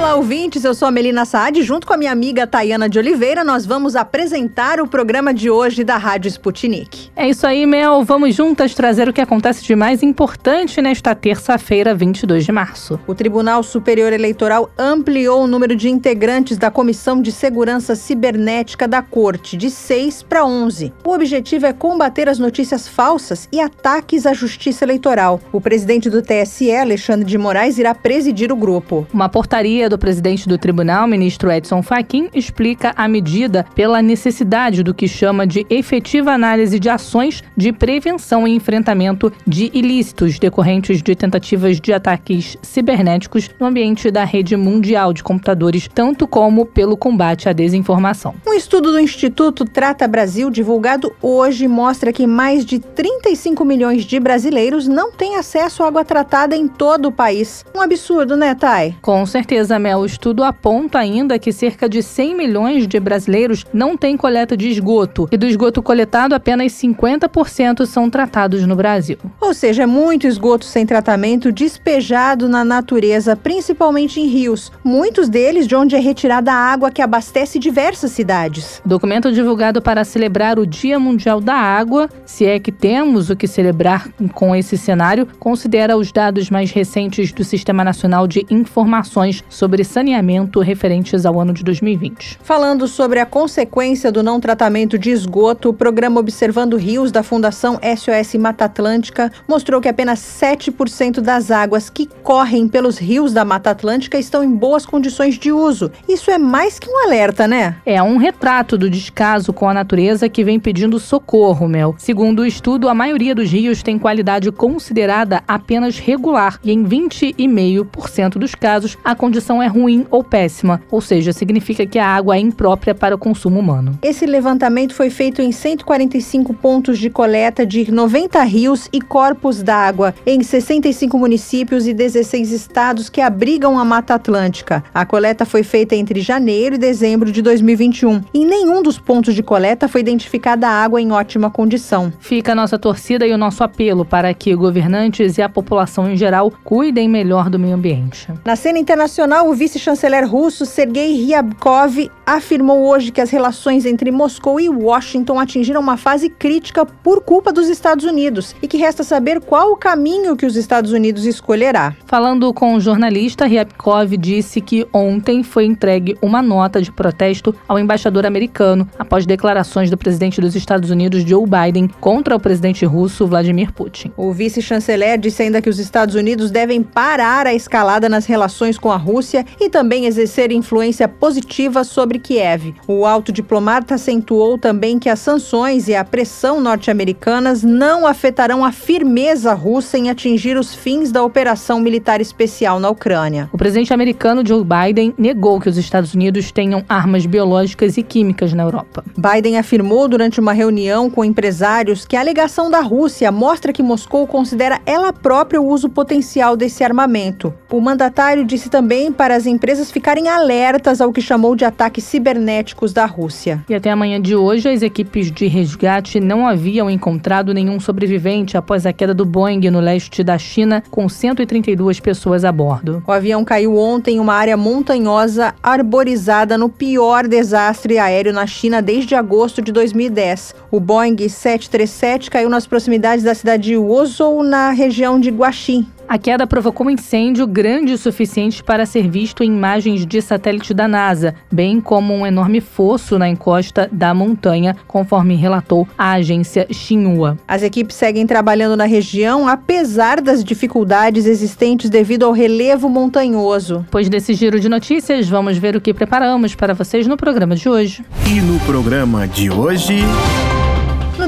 Olá, ouvintes. Eu sou a Melina Saad. Junto com a minha amiga Tayana de Oliveira, nós vamos apresentar o programa de hoje da Rádio Sputnik. É isso aí, Mel. Vamos juntas trazer o que acontece de mais importante nesta terça-feira, 22 de março. O Tribunal Superior Eleitoral ampliou o número de integrantes da Comissão de Segurança Cibernética da Corte de 6 para 11. O objetivo é combater as notícias falsas e ataques à justiça eleitoral. O presidente do TSE, Alexandre de Moraes, irá presidir o grupo. Uma portaria do presidente do tribunal, ministro Edson Fachin, explica a medida pela necessidade do que chama de efetiva análise de ações de prevenção e enfrentamento de ilícitos decorrentes de tentativas de ataques cibernéticos no ambiente da rede mundial de computadores, tanto como pelo combate à desinformação. Um estudo do Instituto Trata Brasil, divulgado hoje, mostra que mais de 35 milhões de brasileiros não têm acesso à água tratada em todo o país. Um absurdo, né, Thay? Com certeza, Mel. O estudo aponta ainda que cerca de 100 milhões de brasileiros não têm coleta de esgoto e do esgoto coletado, apenas 50% são tratados no Brasil. Ou seja, é muito esgoto sem tratamento despejado na natureza, principalmente em rios, muitos deles de onde é retirada a água que abastece diversas cidades. Documento divulgado para celebrar o Dia Mundial da Água, se é que temos o que celebrar com esse cenário, considera os dados mais recentes do Sistema Nacional de Informações sobre saneamento referentes ao ano de 2020. Falando sobre a consequência do não tratamento de esgoto, o programa Observando Rios da Fundação SOS Mata Atlântica mostrou que apenas 7% das águas que correm pelos rios da Mata Atlântica estão em boas condições de uso. Isso é mais que um alerta, né? É um retrato do descaso com a natureza que vem pedindo socorro, Mel. Segundo o estudo, a maioria dos rios tem qualidade considerada apenas regular e em 20,5% dos casos a condição é ruim ou péssima, ou seja, significa que a água é imprópria para o consumo humano. Esse levantamento foi feito em 145 pontos de coleta de 90 rios e corpos d'água em 65 municípios e 16 estados que abrigam a Mata Atlântica. A coleta foi feita entre janeiro e dezembro de 2021. Em nenhum dos pontos de coleta foi identificada água em ótima condição. Fica a nossa torcida e o nosso apelo para que governantes e a população em geral cuidem melhor do meio ambiente. Na cena internacional, o vice-chanceler russo Sergei Ryabkov afirmou hoje que as relações entre Moscou e Washington atingiram uma fase crítica por culpa dos Estados Unidos e que resta saber qual o caminho que os Estados Unidos escolherá. Falando com o jornalista, Ryabkov disse que ontem foi entregue uma nota de protesto ao embaixador americano após declarações do presidente dos Estados Unidos, Joe Biden, contra o presidente russo Vladimir Putin. O vice-chanceler disse ainda que os Estados Unidos devem parar a escalada nas relações com a Rússia e também exercer influência positiva sobre Kiev. O alto diplomata acentuou também que as sanções e a pressão norte-americanas não afetarão a firmeza russa em atingir os fins da operação militar especial na Ucrânia. O presidente americano Joe Biden negou que os Estados Unidos tenham armas biológicas e químicas na Europa. Biden afirmou durante uma reunião com empresários que a alegação da Rússia mostra que Moscou considera ela própria o uso potencial desse armamento. O mandatário disse também para as empresas ficarem alertas ao que chamou de ataques cibernéticos da Rússia. E até amanhã de hoje, as equipes de resgate não haviam encontrado nenhum sobrevivente após a queda do Boeing no leste da China, com 132 pessoas a bordo. O avião caiu ontem em uma área montanhosa arborizada no pior desastre aéreo na China desde agosto de 2010. O Boeing 737 caiu nas proximidades da cidade de Wuzhou, na região de Guaxin, a queda provocou um incêndio grande o suficiente para ser visto em imagens de satélite da NASA, bem como um enorme fosso na encosta da montanha, conforme relatou a agência Xinhua. As equipes seguem trabalhando na região apesar das dificuldades existentes devido ao relevo montanhoso. Pois desse giro de notícias, vamos ver o que preparamos para vocês no programa de hoje. E no programa de hoje.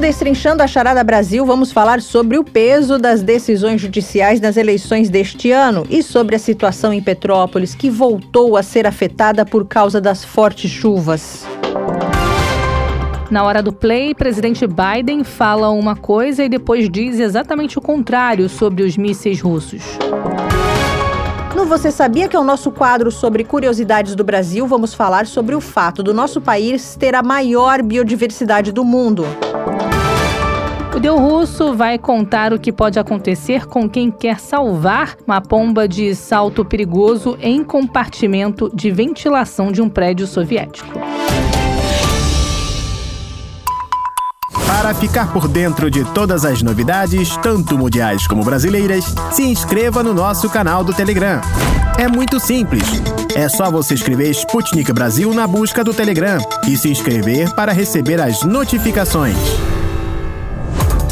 Destrinchando a Charada Brasil, vamos falar sobre o peso das decisões judiciais nas eleições deste ano e sobre a situação em Petrópolis, que voltou a ser afetada por causa das fortes chuvas. Na hora do play, presidente Biden fala uma coisa e depois diz exatamente o contrário sobre os mísseis russos. No Você Sabia que é o nosso quadro sobre curiosidades do Brasil, vamos falar sobre o fato do nosso país ter a maior biodiversidade do mundo. Del Russo vai contar o que pode acontecer com quem quer salvar uma pomba de salto perigoso em compartimento de ventilação de um prédio soviético. Para ficar por dentro de todas as novidades, tanto mundiais como brasileiras, se inscreva no nosso canal do Telegram. É muito simples. É só você escrever Sputnik Brasil na busca do Telegram e se inscrever para receber as notificações.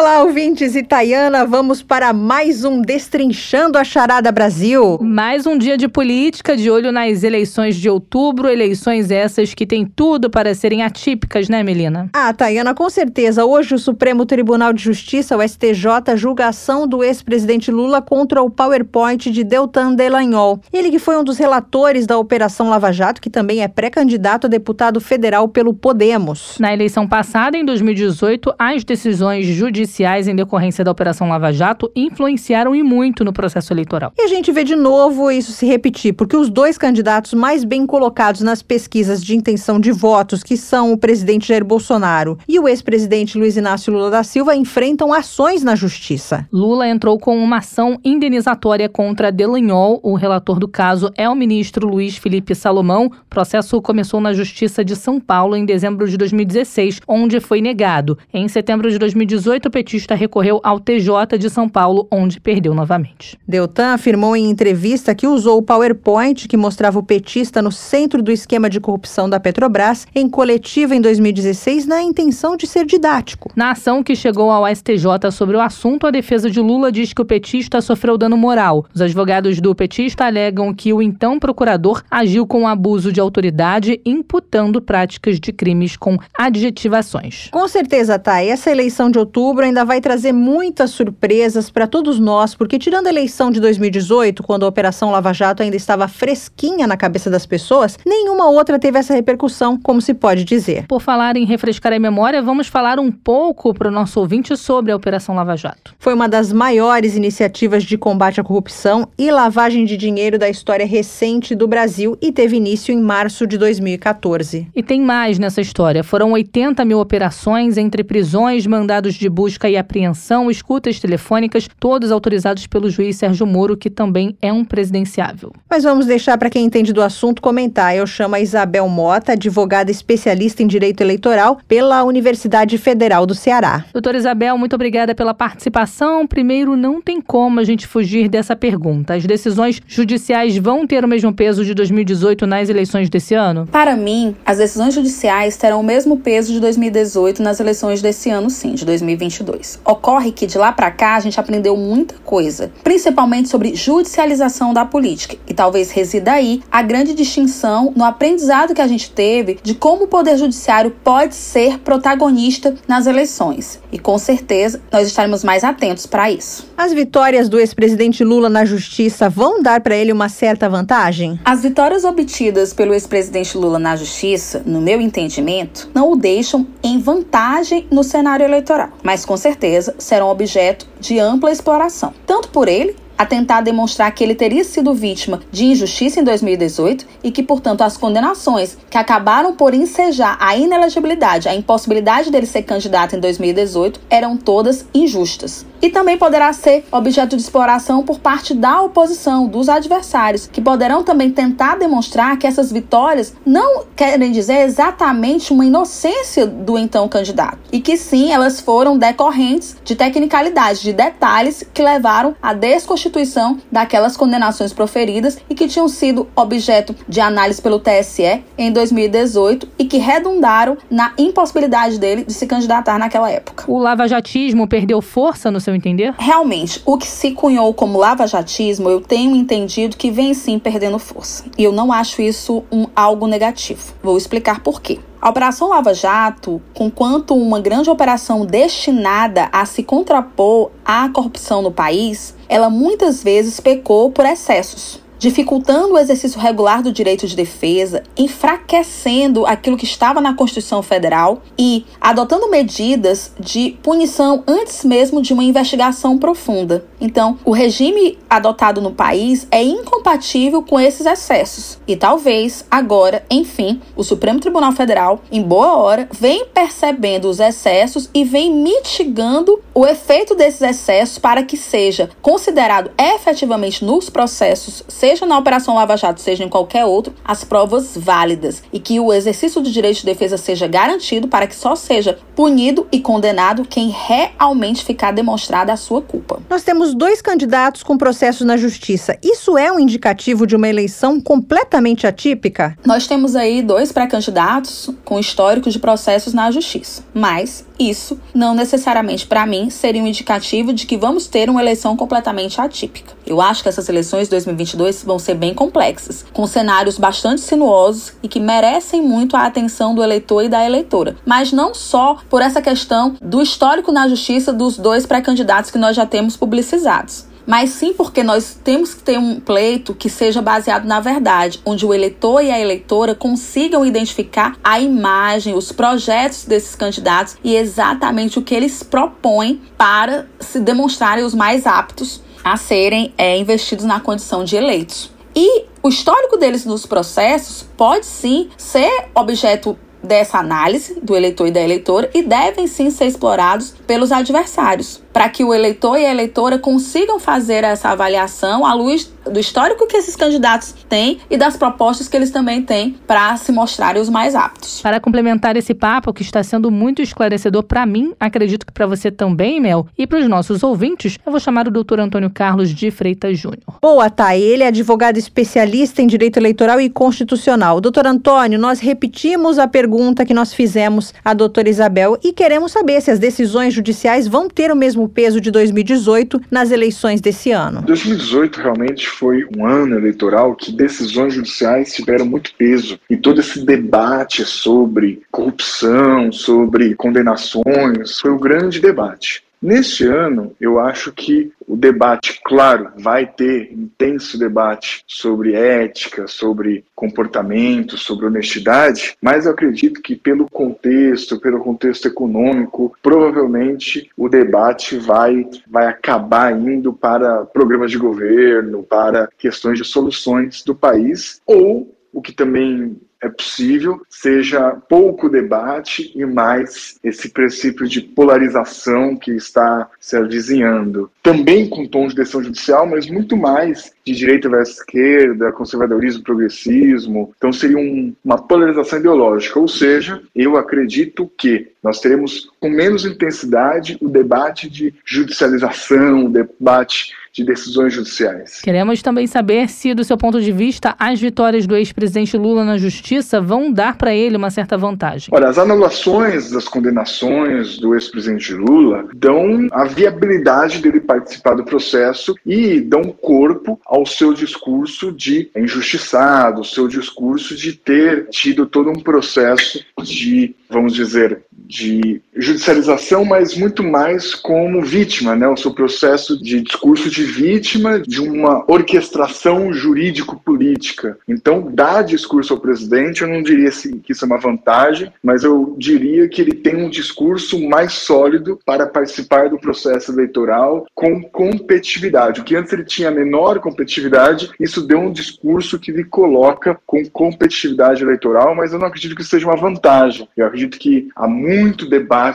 Olá, ouvintes Itaiana, vamos para mais um Destrinchando a Charada Brasil. Mais um dia de política, de olho nas eleições de outubro, eleições essas que têm tudo para serem atípicas, né, Melina? Ah, Tayana, com certeza. Hoje o Supremo Tribunal de Justiça, o STJ, julga a ação do ex-presidente Lula contra o PowerPoint de Deltan Delagnol. Ele que foi um dos relatores da Operação Lava Jato, que também é pré-candidato a deputado federal pelo Podemos. Na eleição passada, em 2018, as decisões judiciais judiciais em decorrência da Operação Lava Jato influenciaram e muito no processo eleitoral. E a gente vê de novo isso se repetir, porque os dois candidatos mais bem colocados nas pesquisas de intenção de votos, que são o presidente Jair Bolsonaro e o ex-presidente Luiz Inácio Lula da Silva, enfrentam ações na justiça. Lula entrou com uma ação indenizatória contra Delanhol. O relator do caso é o ministro Luiz Felipe Salomão. O processo começou na Justiça de São Paulo em dezembro de 2016, onde foi negado. Em setembro de 2018, o petista recorreu ao TJ de São Paulo, onde perdeu novamente. Deltan afirmou em entrevista que usou o PowerPoint que mostrava o petista no centro do esquema de corrupção da Petrobras em coletiva em 2016 na intenção de ser didático. Na ação que chegou ao STJ sobre o assunto, a defesa de Lula diz que o petista sofreu dano moral. Os advogados do petista alegam que o então procurador agiu com abuso de autoridade, imputando práticas de crimes com adjetivações. Com certeza, Thay, essa eleição de outubro ainda vai trazer muitas surpresas para todos nós, porque tirando a eleição de 2018, quando a Operação Lava Jato ainda estava fresquinha na cabeça das pessoas, nenhuma outra teve essa repercussão, como se pode dizer. Por falar em refrescar a memória, vamos falar um pouco para o nosso ouvinte sobre a Operação Lava Jato. Foi uma das maiores iniciativas de combate à corrupção e lavagem de dinheiro da história recente do Brasil e teve início em março de 2014. E tem mais nessa história. Foram 80 mil operações entre prisões, mandados de busca busca e apreensão, escutas telefônicas, todos autorizados pelo juiz Sérgio Moro, que também é um presidenciável. Mas vamos deixar para quem entende do assunto comentar. Eu chamo a Isabel Mota, advogada especialista em direito eleitoral pela Universidade Federal do Ceará. Doutora Isabel, muito obrigada pela participação. Primeiro, não tem como a gente fugir dessa pergunta. As decisões judiciais vão ter o mesmo peso de 2018 nas eleições desse ano? Para mim, as decisões judiciais terão o mesmo peso de 2018 nas eleições desse ano, sim, de 2022. 2022. Ocorre que de lá para cá a gente aprendeu muita coisa, principalmente sobre judicialização da política, e talvez resida aí a grande distinção no aprendizado que a gente teve de como o poder judiciário pode ser protagonista nas eleições. E com certeza nós estaremos mais atentos para isso. As vitórias do ex-presidente Lula na justiça vão dar para ele uma certa vantagem? As vitórias obtidas pelo ex-presidente Lula na justiça, no meu entendimento, não o deixam em vantagem no cenário eleitoral, mas com certeza serão objeto de ampla exploração, tanto por ele a tentar demonstrar que ele teria sido vítima de injustiça em 2018 e que, portanto, as condenações que acabaram por ensejar a inelegibilidade, a impossibilidade dele ser candidato em 2018, eram todas injustas. E também poderá ser objeto de exploração por parte da oposição, dos adversários, que poderão também tentar demonstrar que essas vitórias não querem dizer exatamente uma inocência do então candidato, e que sim, elas foram decorrentes de tecnicalidades, de detalhes que levaram à desconstituição constituição daquelas condenações proferidas e que tinham sido objeto de análise pelo TSE em 2018 e que redundaram na impossibilidade dele de se candidatar naquela época. O lavajatismo perdeu força, no seu entender? Realmente, o que se cunhou como lavajatismo, eu tenho entendido que vem sim perdendo força. E eu não acho isso um algo negativo. Vou explicar por quê. A Operação Lava Jato, conquanto uma grande operação destinada a se contrapor à corrupção no país, ela muitas vezes pecou por excessos. Dificultando o exercício regular do direito de defesa, enfraquecendo aquilo que estava na Constituição Federal e adotando medidas de punição antes mesmo de uma investigação profunda. Então, o regime adotado no país é incompatível com esses excessos. E talvez agora, enfim, o Supremo Tribunal Federal, em boa hora, vem percebendo os excessos e vem mitigando o efeito desses excessos para que seja considerado efetivamente nos processos, seja seja na Operação Lava Jato, seja em qualquer outro, as provas válidas e que o exercício do direito de defesa seja garantido para que só seja punido e condenado quem realmente ficar demonstrada a sua culpa. Nós temos dois candidatos com processos na justiça. Isso é um indicativo de uma eleição completamente atípica? Nós temos aí dois pré-candidatos com históricos de processos na justiça, mas isso não necessariamente para mim seria um indicativo de que vamos ter uma eleição completamente atípica. Eu acho que essas eleições 2022 vão ser bem complexas, com cenários bastante sinuosos e que merecem muito a atenção do eleitor e da eleitora. Mas não só por essa questão do histórico na justiça dos dois pré-candidatos que nós já temos publicizados mas sim porque nós temos que ter um pleito que seja baseado na verdade, onde o eleitor e a eleitora consigam identificar a imagem, os projetos desses candidatos e exatamente o que eles propõem para se demonstrarem os mais aptos a serem é, investidos na condição de eleitos. E o histórico deles nos processos pode sim ser objeto dessa análise do eleitor e da eleitora e devem sim ser explorados pelos adversários para que o eleitor e a eleitora consigam fazer essa avaliação à luz do histórico que esses candidatos têm e das propostas que eles também têm para se mostrarem os mais aptos. Para complementar esse papo, que está sendo muito esclarecedor para mim, acredito que para você também, Mel, e para os nossos ouvintes, eu vou chamar o doutor Antônio Carlos de Freitas Júnior. Boa, Thay. Ele é advogado especialista em direito eleitoral e constitucional. Doutor Antônio, nós repetimos a pergunta que nós fizemos à doutora Isabel e queremos saber se as decisões judiciais vão ter o mesmo mesmo peso de 2018 nas eleições desse ano. 2018 realmente foi um ano eleitoral que decisões judiciais tiveram muito peso e todo esse debate sobre corrupção, sobre condenações, foi o um grande debate. Neste ano, eu acho que o debate, claro, vai ter intenso debate sobre ética, sobre comportamento, sobre honestidade, mas eu acredito que pelo contexto, pelo contexto econômico, provavelmente o debate vai, vai acabar indo para programas de governo, para questões de soluções do país, ou o que também é possível, seja pouco debate e mais esse princípio de polarização que está se avizinhando. Também com tom de decisão judicial, mas muito mais de direita versus esquerda, conservadorismo, progressismo. Então seria um, uma polarização ideológica, ou seja, eu acredito que nós teremos com menos intensidade o debate de judicialização, o debate de decisões judiciais. Queremos também saber se, do seu ponto de vista, as vitórias do ex-presidente Lula na justiça vão dar para ele uma certa vantagem. Olha, as anulações das condenações do ex-presidente Lula dão a viabilidade dele participar do processo e dão corpo ao seu discurso de injustiçado, ao seu discurso de ter tido todo um processo de, vamos dizer, de judicialização, mas muito mais como vítima, né? O seu processo de discurso de vítima de uma orquestração jurídico-política. Então, dar discurso ao presidente, eu não diria que isso é uma vantagem, mas eu diria que ele tem um discurso mais sólido para participar do processo eleitoral com competitividade. O que antes ele tinha menor competitividade, isso deu um discurso que lhe coloca com competitividade eleitoral, mas eu não acredito que isso seja uma vantagem. Eu acredito que há muito muito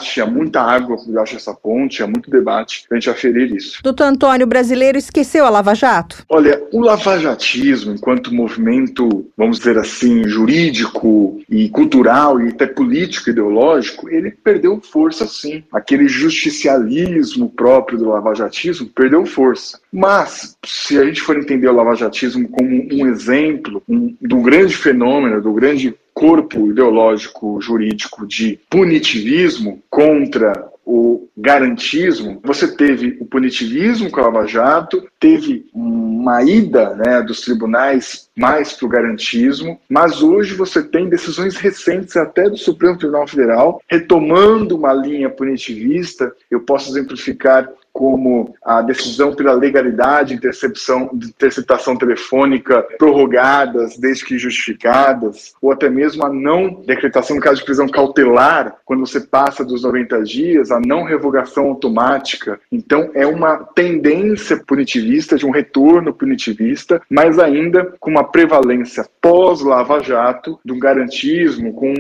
debate, há muita água debaixo dessa ponte, há muito debate para a gente aferir isso. Doutor Antônio, o brasileiro esqueceu a Lava Jato? Olha, o lavajatismo, enquanto movimento, vamos dizer assim, jurídico e cultural e até político ideológico, ele perdeu força sim. Aquele justicialismo próprio do lavajatismo perdeu força. Mas, se a gente for entender o lavajatismo como um exemplo um, do grande fenômeno, do grande corpo ideológico jurídico de punitivismo contra o garantismo, você teve o punitivismo com a Lava Jato, teve uma ida né, dos tribunais mais para o garantismo, mas hoje você tem decisões recentes até do Supremo Tribunal Federal retomando uma linha punitivista. Eu posso exemplificar como a decisão pela legalidade, intercepção, interceptação telefônica prorrogadas desde que justificadas, ou até mesmo a não decretação no caso de prisão cautelar, quando você passa dos 90 dias, a não revogação automática. Então, é uma tendência punitivista, de um retorno punitivista, mas ainda com uma prevalência pós-Lava Jato, de um garantismo, com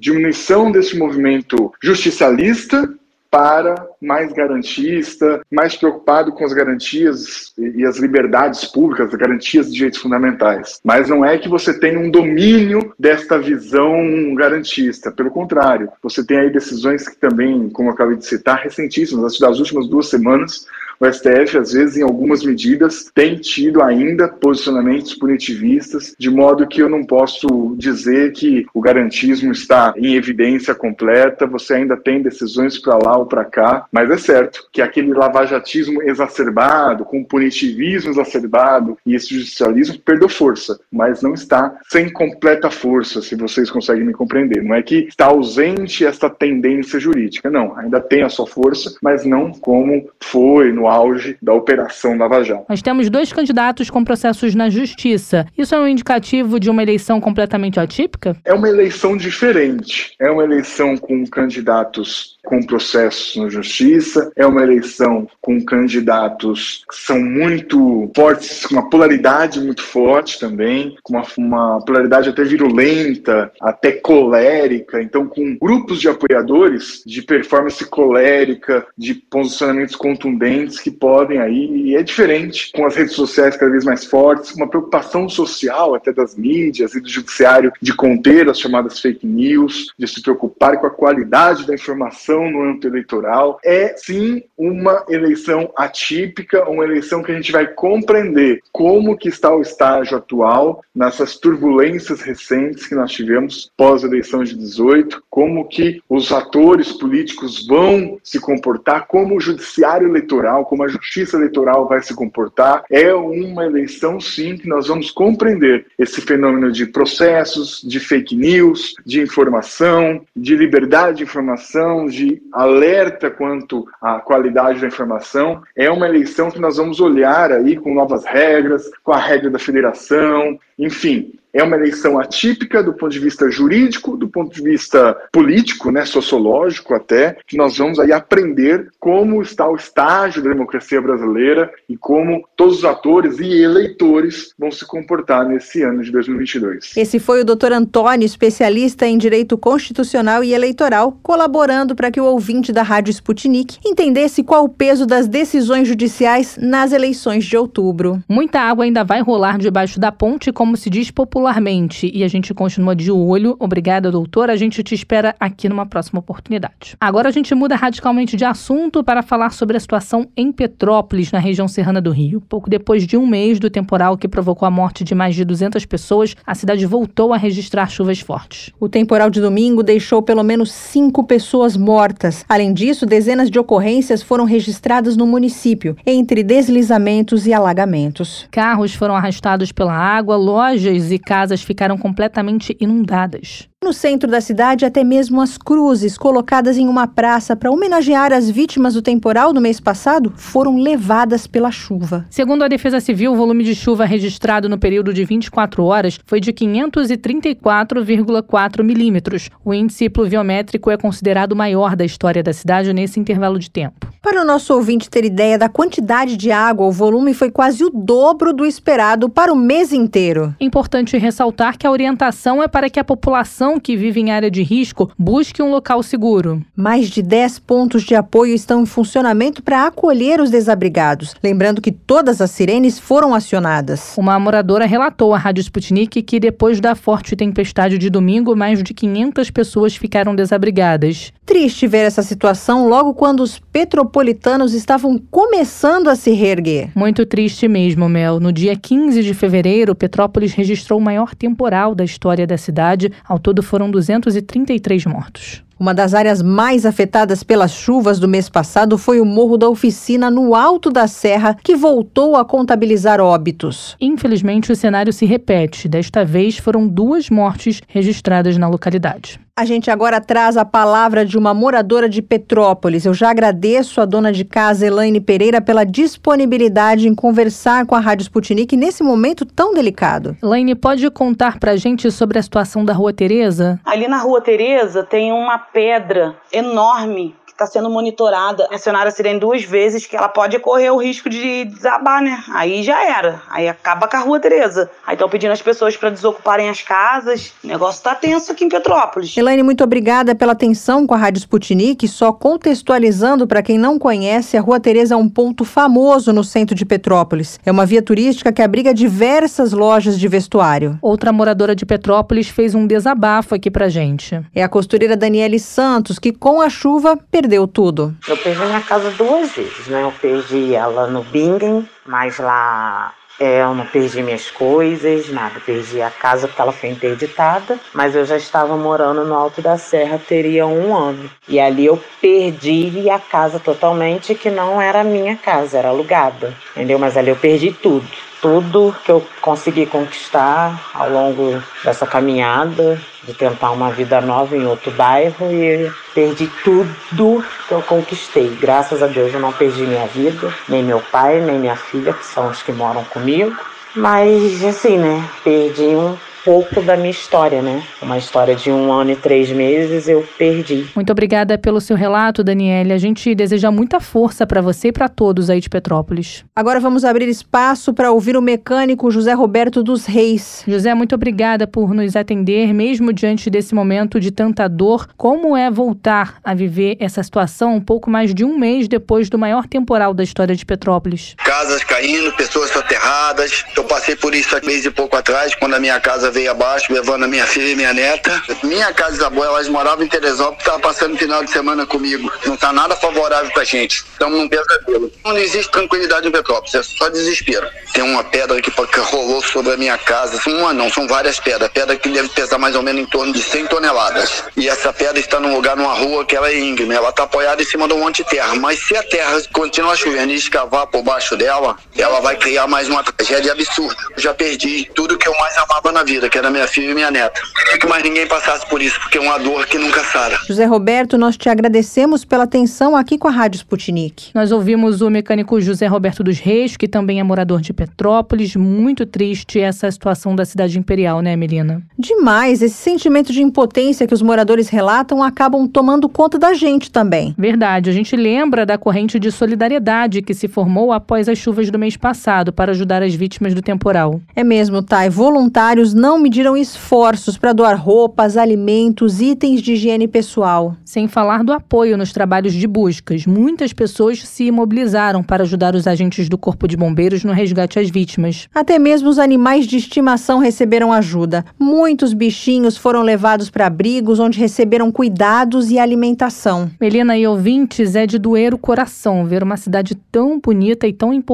diminuição desse movimento justicialista para mais garantista, mais preocupado com as garantias e as liberdades públicas, as garantias de direitos fundamentais. Mas não é que você tenha um domínio desta visão garantista. Pelo contrário, você tem aí decisões que também, como eu acabei de citar, recentíssimas, das últimas duas semanas, o STF, às vezes, em algumas medidas, tem tido ainda posicionamentos punitivistas, de modo que eu não posso dizer que o garantismo está em evidência completa, você ainda tem decisões para lá ou para cá, mas é certo que aquele lavajatismo exacerbado, com punitivismo exacerbado e esse judicialismo perdeu força, mas não está sem completa força, se vocês conseguem me compreender. Não é que está ausente esta tendência jurídica, não, ainda tem a sua força, mas não como foi no auge da Operação Lava Jato. Nós temos dois candidatos com processos na Justiça. Isso é um indicativo de uma eleição completamente atípica? É uma eleição diferente. É uma eleição com candidatos com processos na Justiça, é uma eleição com candidatos que são muito fortes, com uma polaridade muito forte também, com uma, uma polaridade até virulenta, até colérica, então com grupos de apoiadores de performance colérica, de posicionamentos contundentes que podem aí, e é diferente, com as redes sociais cada vez mais fortes, uma preocupação social até das mídias e do judiciário de conter as chamadas fake news, de se preocupar com a qualidade da informação no âmbito eleitoral. É sim uma eleição atípica, uma eleição que a gente vai compreender como que está o estágio atual nessas turbulências recentes que nós tivemos pós eleição de 18, como que os atores políticos vão se comportar, como o judiciário eleitoral, como a justiça eleitoral vai se comportar. É uma eleição, sim, que nós vamos compreender esse fenômeno de processos, de fake news, de informação, de liberdade de informação, de alerta quanto à qualidade da informação. É uma eleição que nós vamos olhar aí com novas regras, com a regra da federação, enfim, é uma eleição atípica do ponto de vista jurídico, do ponto de vista político, né, sociológico até, que nós vamos aí aprender como está o estágio da democracia brasileira e como todos os atores e eleitores vão se comportar nesse ano de 2022. Esse foi o doutor Antônio, especialista em direito constitucional e eleitoral, colaborando para que o ouvinte da Rádio Sputnik entendesse qual o peso das decisões judiciais nas eleições de outubro. Muita água ainda vai rolar debaixo da ponte, como se diz popularmente e a gente continua de olho. Obrigada, doutor. A gente te espera aqui numa próxima oportunidade. Agora a gente muda radicalmente de assunto para falar sobre a situação em Petrópolis, na região serrana do Rio. Pouco depois de um mês do temporal que provocou a morte de mais de 200 pessoas, a cidade voltou a registrar chuvas fortes. O temporal de domingo deixou pelo menos cinco pessoas mortas. Além disso, dezenas de ocorrências foram registradas no município, entre deslizamentos e alagamentos. Carros foram arrastados pela água, lojas e casas ficaram completamente inundadas. No centro da cidade, até mesmo as cruzes colocadas em uma praça para homenagear as vítimas do temporal do mês passado foram levadas pela chuva. Segundo a Defesa Civil, o volume de chuva registrado no período de 24 horas foi de 534,4 milímetros. O índice pluviométrico é considerado o maior da história da cidade nesse intervalo de tempo. Para o nosso ouvinte ter ideia da quantidade de água, o volume foi quase o dobro do esperado para o mês inteiro. Importante ressaltar que a orientação é para que a população população que vive em área de risco busque um local seguro. Mais de 10 pontos de apoio estão em funcionamento para acolher os desabrigados. Lembrando que todas as sirenes foram acionadas. Uma moradora relatou à Rádio Sputnik que depois da forte tempestade de domingo, mais de 500 pessoas ficaram desabrigadas. Triste ver essa situação logo quando os petropolitanos estavam começando a se reerguer. Muito triste mesmo, Mel. No dia 15 de fevereiro, Petrópolis registrou o maior temporal da história da cidade. Ao todo foram 233 mortos. Uma das áreas mais afetadas pelas chuvas do mês passado foi o Morro da Oficina, no alto da serra, que voltou a contabilizar óbitos. Infelizmente, o cenário se repete. Desta vez, foram duas mortes registradas na localidade. A gente agora traz a palavra de uma moradora de Petrópolis. Eu já agradeço a dona de casa, Elaine Pereira, pela disponibilidade em conversar com a Rádio Sputnik nesse momento tão delicado. Elaine, pode contar pra gente sobre a situação da Rua Tereza? Ali na Rua Tereza tem uma pedra enorme está sendo monitorada. Mencionaram a sirene duas vezes que ela pode correr o risco de desabar, né? Aí já era. Aí acaba com a rua Tereza. Aí estão pedindo as pessoas para desocuparem as casas. O negócio tá tenso aqui em Petrópolis. Elaine, muito obrigada pela atenção com a Rádio Sputnik. Só contextualizando para quem não conhece, a Rua Tereza é um ponto famoso no centro de Petrópolis. É uma via turística que abriga diversas lojas de vestuário. Outra moradora de Petrópolis fez um desabafo aqui pra gente. É a costureira Daniele Santos, que com a chuva perdeu tudo. Eu perdi minha casa duas vezes, né? Eu perdi ela no Bingen, mas lá é, eu não perdi minhas coisas, nada. Perdi a casa porque ela foi interditada, mas eu já estava morando no Alto da Serra, teria um ano. E ali eu perdi a casa totalmente, que não era minha casa, era alugada, entendeu? Mas ali eu perdi tudo tudo que eu consegui conquistar ao longo dessa caminhada, de tentar uma vida nova em outro bairro e perdi tudo que eu conquistei. Graças a Deus eu não perdi minha vida, nem meu pai, nem minha filha, que são os que moram comigo. Mas assim, né? Perdi um pouco da minha história, né? Uma história de um ano e três meses eu perdi. Muito obrigada pelo seu relato, Daniele. A gente deseja muita força para você e para todos aí de Petrópolis. Agora vamos abrir espaço para ouvir o mecânico José Roberto dos Reis. José, muito obrigada por nos atender, mesmo diante desse momento de tanta dor. Como é voltar a viver essa situação um pouco mais de um mês depois do maior temporal da história de Petrópolis? Casas caindo, pessoas soterradas. Eu passei por isso há mês e pouco atrás, quando a minha casa veio abaixo, levando a minha filha e minha neta. Minha casa da boa, elas moravam em Teresópolis, estavam passando final de semana comigo. Não tá nada favorável pra gente. Estamos num pesadelo. Não existe tranquilidade em Petrópolis, é só desespero. Tem uma pedra que rolou sobre a minha casa. Uma não, são várias pedras. Pedra que deve pesar mais ou menos em torno de 100 toneladas. E essa pedra está num lugar, numa rua que ela é íngreme. Ela está apoiada em cima de um monte de terra. Mas se a terra continuar chovendo e escavar por baixo dela, ela vai criar mais uma tragédia absurda. Eu já perdi tudo que eu mais amava na vida que era minha filha e minha neta. Queria que mais ninguém passasse por isso, porque é uma dor que nunca sara. José Roberto, nós te agradecemos pela atenção aqui com a Rádio Sputnik. Nós ouvimos o mecânico José Roberto dos Reis, que também é morador de Petrópolis. Muito triste essa situação da cidade imperial, né, Melina? Demais. Esse sentimento de impotência que os moradores relatam acabam tomando conta da gente também. Verdade. A gente lembra da corrente de solidariedade que se formou após as chuvas do mês passado para ajudar as vítimas do temporal. É mesmo, Thay. Voluntários não não mediram esforços para doar roupas, alimentos, itens de higiene pessoal. Sem falar do apoio nos trabalhos de buscas. Muitas pessoas se mobilizaram para ajudar os agentes do Corpo de Bombeiros no resgate às vítimas. Até mesmo os animais de estimação receberam ajuda. Muitos bichinhos foram levados para abrigos onde receberam cuidados e alimentação. Melina e ouvintes, é de doer o coração ver uma cidade tão bonita e tão importante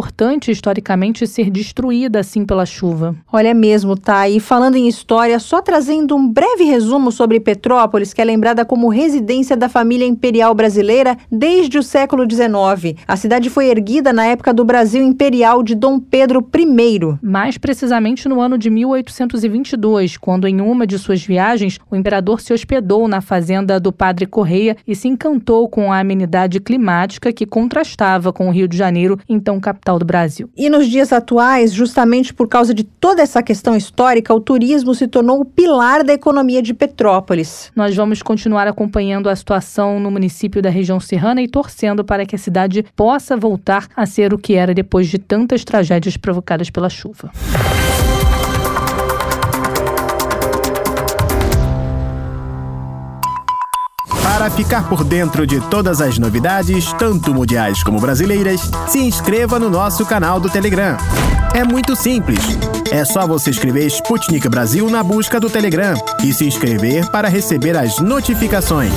historicamente ser destruída assim pela chuva. Olha mesmo, tá? E falando Falando em história, só trazendo um breve resumo sobre Petrópolis, que é lembrada como residência da família imperial brasileira desde o século XIX. A cidade foi erguida na época do Brasil Imperial de Dom Pedro I. Mais precisamente no ano de 1822, quando em uma de suas viagens o imperador se hospedou na fazenda do Padre Correia e se encantou com a amenidade climática que contrastava com o Rio de Janeiro, então capital do Brasil. E nos dias atuais, justamente por causa de toda essa questão histórica, o turismo se tornou o pilar da economia de Petrópolis. Nós vamos continuar acompanhando a situação no município da região serrana e torcendo para que a cidade possa voltar a ser o que era depois de tantas tragédias provocadas pela chuva. Para ficar por dentro de todas as novidades, tanto mundiais como brasileiras, se inscreva no nosso canal do Telegram. É muito simples. É só você escrever Sputnik Brasil na busca do Telegram e se inscrever para receber as notificações.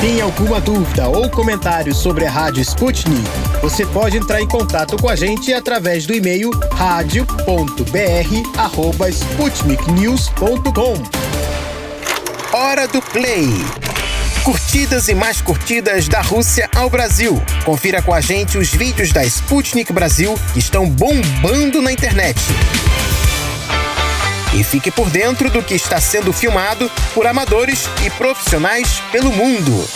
Tem alguma dúvida ou comentário sobre a Rádio Sputnik? Você pode entrar em contato com a gente através do e-mail radio.br@sputniknews.com Hora do Play. Curtidas e mais curtidas da Rússia ao Brasil. Confira com a gente os vídeos da Sputnik Brasil que estão bombando na internet. E fique por dentro do que está sendo filmado por amadores e profissionais pelo mundo.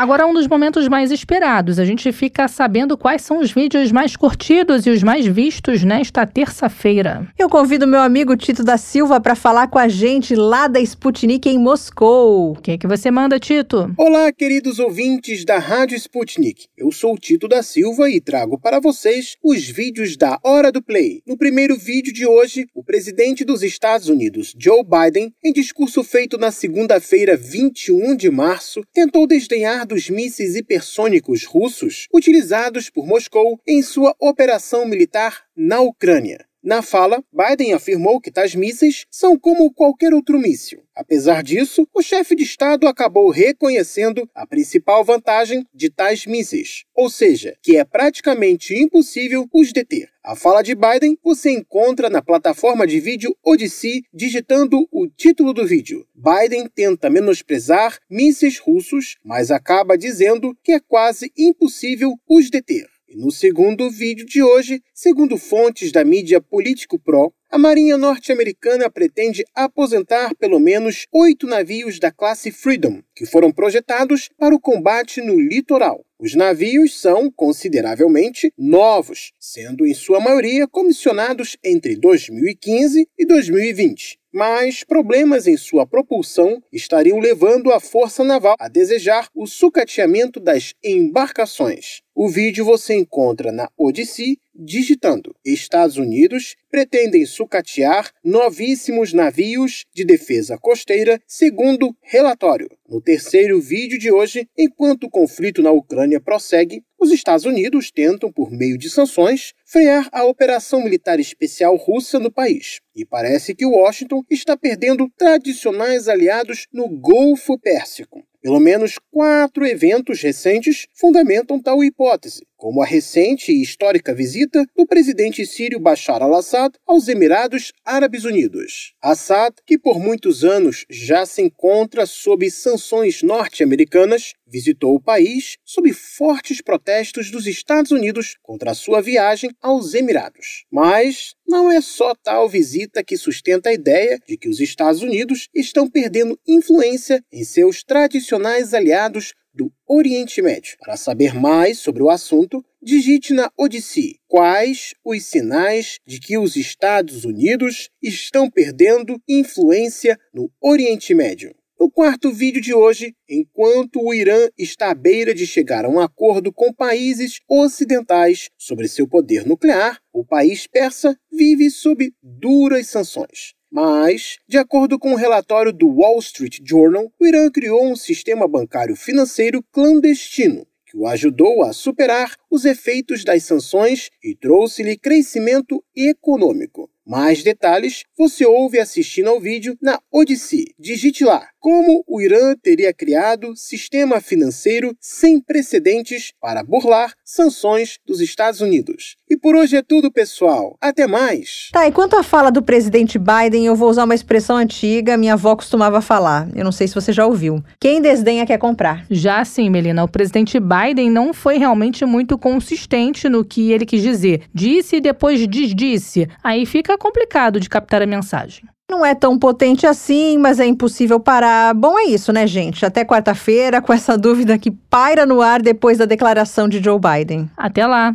Agora, um dos momentos mais esperados. A gente fica sabendo quais são os vídeos mais curtidos e os mais vistos nesta terça-feira. Eu convido meu amigo Tito da Silva para falar com a gente lá da Sputnik em Moscou. O que, é que você manda, Tito? Olá, queridos ouvintes da Rádio Sputnik. Eu sou o Tito da Silva e trago para vocês os vídeos da Hora do Play. No primeiro vídeo de hoje, o presidente dos Estados Unidos, Joe Biden, em discurso feito na segunda-feira, 21 de março, tentou desdenhar dos mísseis hipersônicos russos utilizados por Moscou em sua operação militar na Ucrânia. Na fala, Biden afirmou que tais mísseis são como qualquer outro míssil. Apesar disso, o chefe de Estado acabou reconhecendo a principal vantagem de tais mísseis, ou seja, que é praticamente impossível os deter. A fala de Biden você encontra na plataforma de vídeo Odyssey digitando o título do vídeo. Biden tenta menosprezar mísseis russos, mas acaba dizendo que é quase impossível os deter. E no segundo vídeo de hoje, segundo fontes da mídia Político Pro, a Marinha norte-americana pretende aposentar pelo menos oito navios da classe Freedom, que foram projetados para o combate no litoral. Os navios são consideravelmente novos, sendo em sua maioria comissionados entre 2015 e 2020 mas problemas em sua propulsão estariam levando a Força Naval a desejar o sucateamento das embarcações. O vídeo você encontra na Odyssey digitando Estados Unidos pretendem sucatear novíssimos navios de defesa costeira, segundo relatório. No terceiro vídeo de hoje, enquanto o conflito na Ucrânia prossegue, os Estados Unidos tentam, por meio de sanções, frear a operação militar especial russa no país. E parece que Washington está perdendo tradicionais aliados no Golfo Pérsico. Pelo menos quatro eventos recentes fundamentam tal hipótese, como a recente e histórica visita do presidente sírio Bashar al-Assad aos Emirados Árabes Unidos. Assad, que por muitos anos já se encontra sob sanções norte-americanas, visitou o país sob fortes protestos dos Estados Unidos contra a sua viagem aos Emirados. Mas não é só tal visita que sustenta a ideia de que os Estados Unidos estão perdendo influência em seus tradicionais aliados do Oriente Médio. Para saber mais sobre o assunto, digite na Odyssey quais os sinais de que os Estados Unidos estão perdendo influência no Oriente Médio. No quarto vídeo de hoje, enquanto o Irã está à beira de chegar a um acordo com países ocidentais sobre seu poder nuclear, o país persa vive sob duras sanções. Mas, de acordo com um relatório do Wall Street Journal, o Irã criou um sistema bancário financeiro clandestino que o ajudou a superar os efeitos das sanções e trouxe-lhe crescimento econômico. Mais detalhes você ouve assistindo ao vídeo na Odyssey. Digite lá como o Irã teria criado sistema financeiro sem precedentes para burlar sanções dos Estados Unidos. E por hoje é tudo, pessoal. Até mais. Tá, e quanto à fala do presidente Biden, eu vou usar uma expressão antiga, minha avó costumava falar. Eu não sei se você já ouviu. Quem desdenha quer comprar. Já sim, Melina. O presidente Biden não foi realmente muito consistente no que ele quis dizer. Disse e depois desdisse. Aí fica complicado de captar a mensagem. Não é tão potente assim, mas é impossível parar. Bom, é isso, né, gente? Até quarta-feira, com essa dúvida que paira no ar depois da declaração de Joe Biden. Até lá.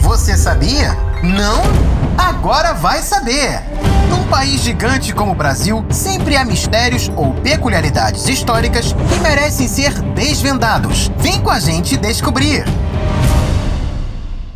Você sabia? Não? Agora vai saber! Num país gigante como o Brasil, sempre há mistérios ou peculiaridades históricas que merecem ser desvendados. Vem com a gente descobrir!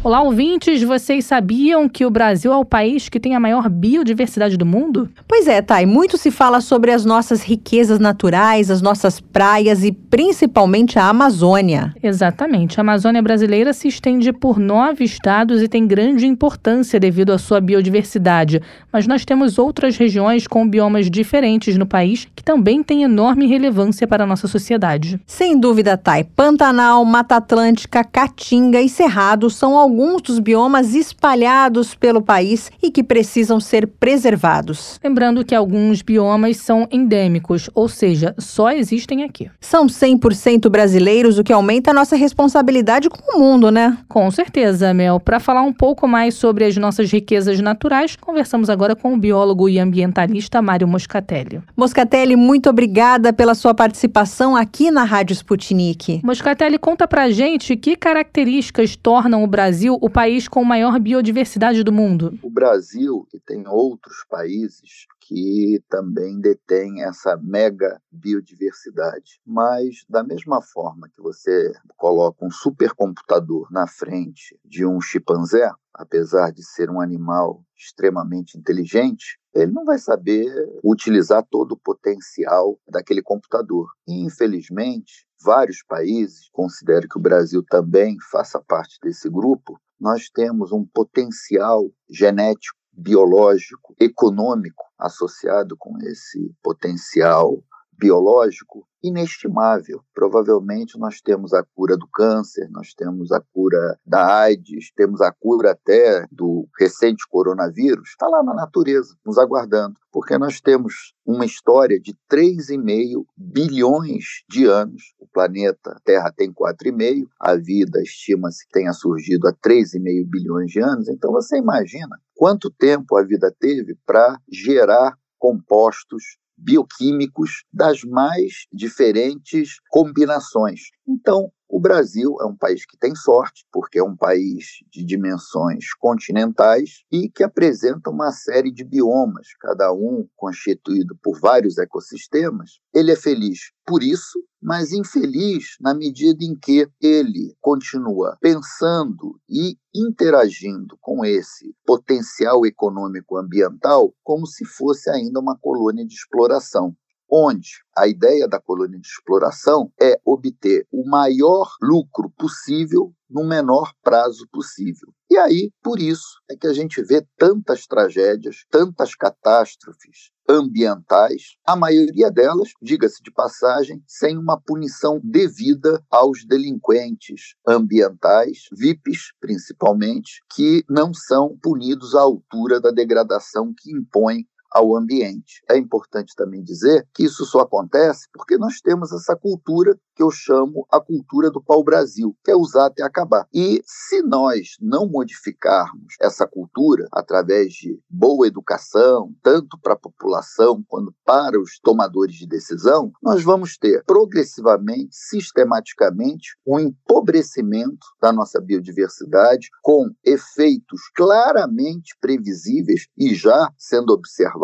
Olá, ouvintes! Vocês sabiam que o Brasil é o país que tem a maior biodiversidade do mundo? Pois é, Thay. Muito se fala sobre as nossas riquezas naturais, as nossas praias e principalmente a Amazônia. Exatamente. A Amazônia brasileira se estende por nove estados e tem grande importância devido à sua biodiversidade. Mas nós temos outras regiões com biomas diferentes no país que também têm enorme relevância para a nossa sociedade. Sem dúvida, Thay. Pantanal, Mata Atlântica, Caatinga e Cerrado são alguns alguns dos biomas espalhados pelo país e que precisam ser preservados. Lembrando que alguns biomas são endêmicos, ou seja, só existem aqui. São 100% brasileiros, o que aumenta a nossa responsabilidade com o mundo, né? Com certeza, Mel. Para falar um pouco mais sobre as nossas riquezas naturais, conversamos agora com o biólogo e ambientalista Mário Moscatelli. Moscatelli, muito obrigada pela sua participação aqui na Rádio Sputnik. Moscatelli, conta pra gente que características tornam o Brasil o país com maior biodiversidade do mundo. O Brasil, que tem outros países que também detém essa mega biodiversidade. Mas, da mesma forma que você coloca um supercomputador na frente de um chimpanzé, apesar de ser um animal extremamente inteligente, ele não vai saber utilizar todo o potencial daquele computador. E, infelizmente, vários países, considero que o Brasil também faça parte desse grupo, nós temos um potencial genético, biológico, econômico associado com esse potencial biológico inestimável. Provavelmente nós temos a cura do câncer, nós temos a cura da AIDS, temos a cura até do recente coronavírus. Está lá na natureza, nos aguardando, porque nós temos uma história de 3,5 bilhões de anos. O planeta Terra tem 4,5, a vida estima-se que tenha surgido há 3,5 bilhões de anos. Então você imagina quanto tempo a vida teve para gerar compostos bioquímicos das mais diferentes combinações. Então, o Brasil é um país que tem sorte, porque é um país de dimensões continentais e que apresenta uma série de biomas, cada um constituído por vários ecossistemas. Ele é feliz por isso, mas infeliz na medida em que ele continua pensando e interagindo com esse potencial econômico ambiental como se fosse ainda uma colônia de exploração onde a ideia da colônia de exploração é obter o maior lucro possível no menor prazo possível. E aí, por isso, é que a gente vê tantas tragédias, tantas catástrofes ambientais, a maioria delas, diga-se de passagem, sem uma punição devida aos delinquentes ambientais, VIPs principalmente, que não são punidos à altura da degradação que impõe ao ambiente. É importante também dizer que isso só acontece porque nós temos essa cultura que eu chamo a cultura do pau-brasil, que é usar até acabar. E se nós não modificarmos essa cultura através de boa educação, tanto para a população quanto para os tomadores de decisão, nós vamos ter progressivamente, sistematicamente, um empobrecimento da nossa biodiversidade com efeitos claramente previsíveis e já sendo observados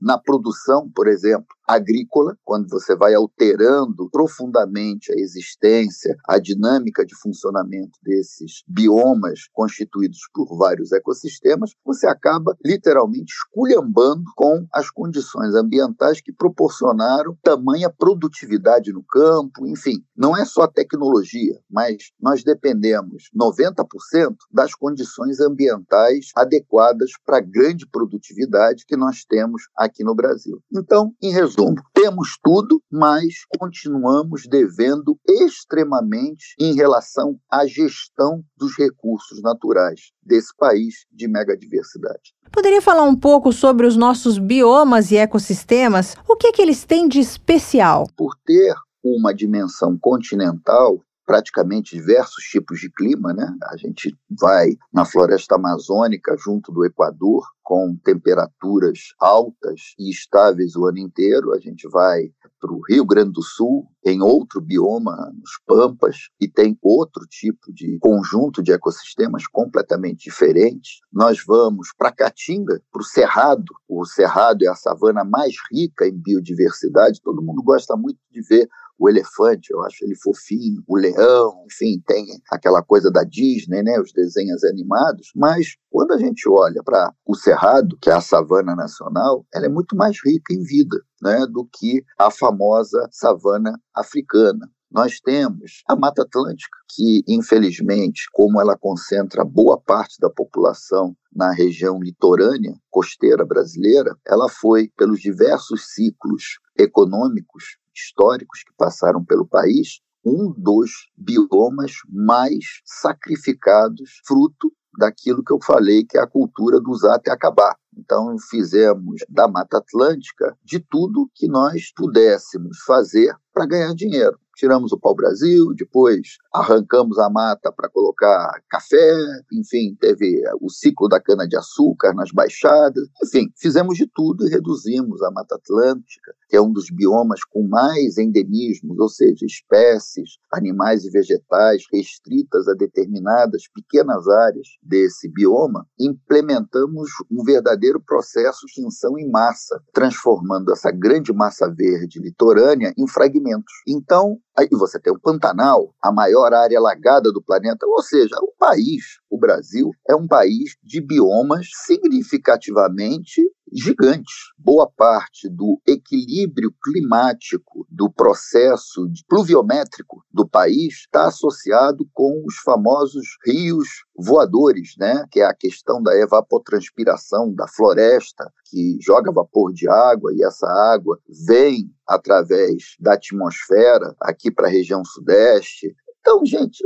na produção, por exemplo, agrícola, quando você vai alterando profundamente a existência, a dinâmica de funcionamento desses biomas constituídos por vários ecossistemas, você acaba literalmente esculhambando com as condições ambientais que proporcionaram tamanha produtividade no campo, enfim, não é só tecnologia, mas nós dependemos 90% das condições ambientais adequadas para a grande produtividade que nós temos aqui no Brasil. Então, em resumo, temos tudo, mas continuamos devendo extremamente em relação à gestão dos recursos naturais desse país de megadiversidade. Poderia falar um pouco sobre os nossos biomas e ecossistemas? O que, é que eles têm de especial? Por ter uma dimensão continental, praticamente diversos tipos de clima, né? A gente vai na floresta amazônica, junto do Equador, com temperaturas altas e estáveis o ano inteiro. A gente vai para o Rio Grande do Sul, em outro bioma, nos Pampas, e tem outro tipo de conjunto de ecossistemas completamente diferentes. Nós vamos para Caatinga, para o Cerrado. O Cerrado é a savana mais rica em biodiversidade. Todo mundo gosta muito de ver o elefante, eu acho ele fofinho, o leão, enfim, tem aquela coisa da Disney, né, os desenhos animados, mas quando a gente olha para o Cerrado, que é a savana nacional, ela é muito mais rica em vida, né, do que a famosa savana africana. Nós temos a Mata Atlântica, que, infelizmente, como ela concentra boa parte da população na região litorânea, costeira brasileira, ela foi, pelos diversos ciclos econômicos históricos que passaram pelo país, um dos biomas mais sacrificados, fruto daquilo que eu falei, que é a cultura do usar até acabar. Então, fizemos da Mata Atlântica de tudo que nós pudéssemos fazer para ganhar dinheiro tiramos o pau-brasil, depois arrancamos a mata para colocar café, enfim, teve o ciclo da cana-de-açúcar nas baixadas, enfim, fizemos de tudo e reduzimos a Mata Atlântica, que é um dos biomas com mais endemismos, ou seja, espécies, animais e vegetais restritas a determinadas pequenas áreas desse bioma, implementamos um verdadeiro processo de extinção em massa, transformando essa grande massa verde litorânea em fragmentos. Então, Aí você tem o Pantanal, a maior área alagada do planeta, ou seja, o país, o Brasil, é um país de biomas significativamente gigantes. Boa parte do equilíbrio climático do processo pluviométrico do país está associado com os famosos rios voadores, né? que é a questão da evapotranspiração da floresta, que joga vapor de água e essa água vem através da atmosfera aqui para a região sudeste, então, gente,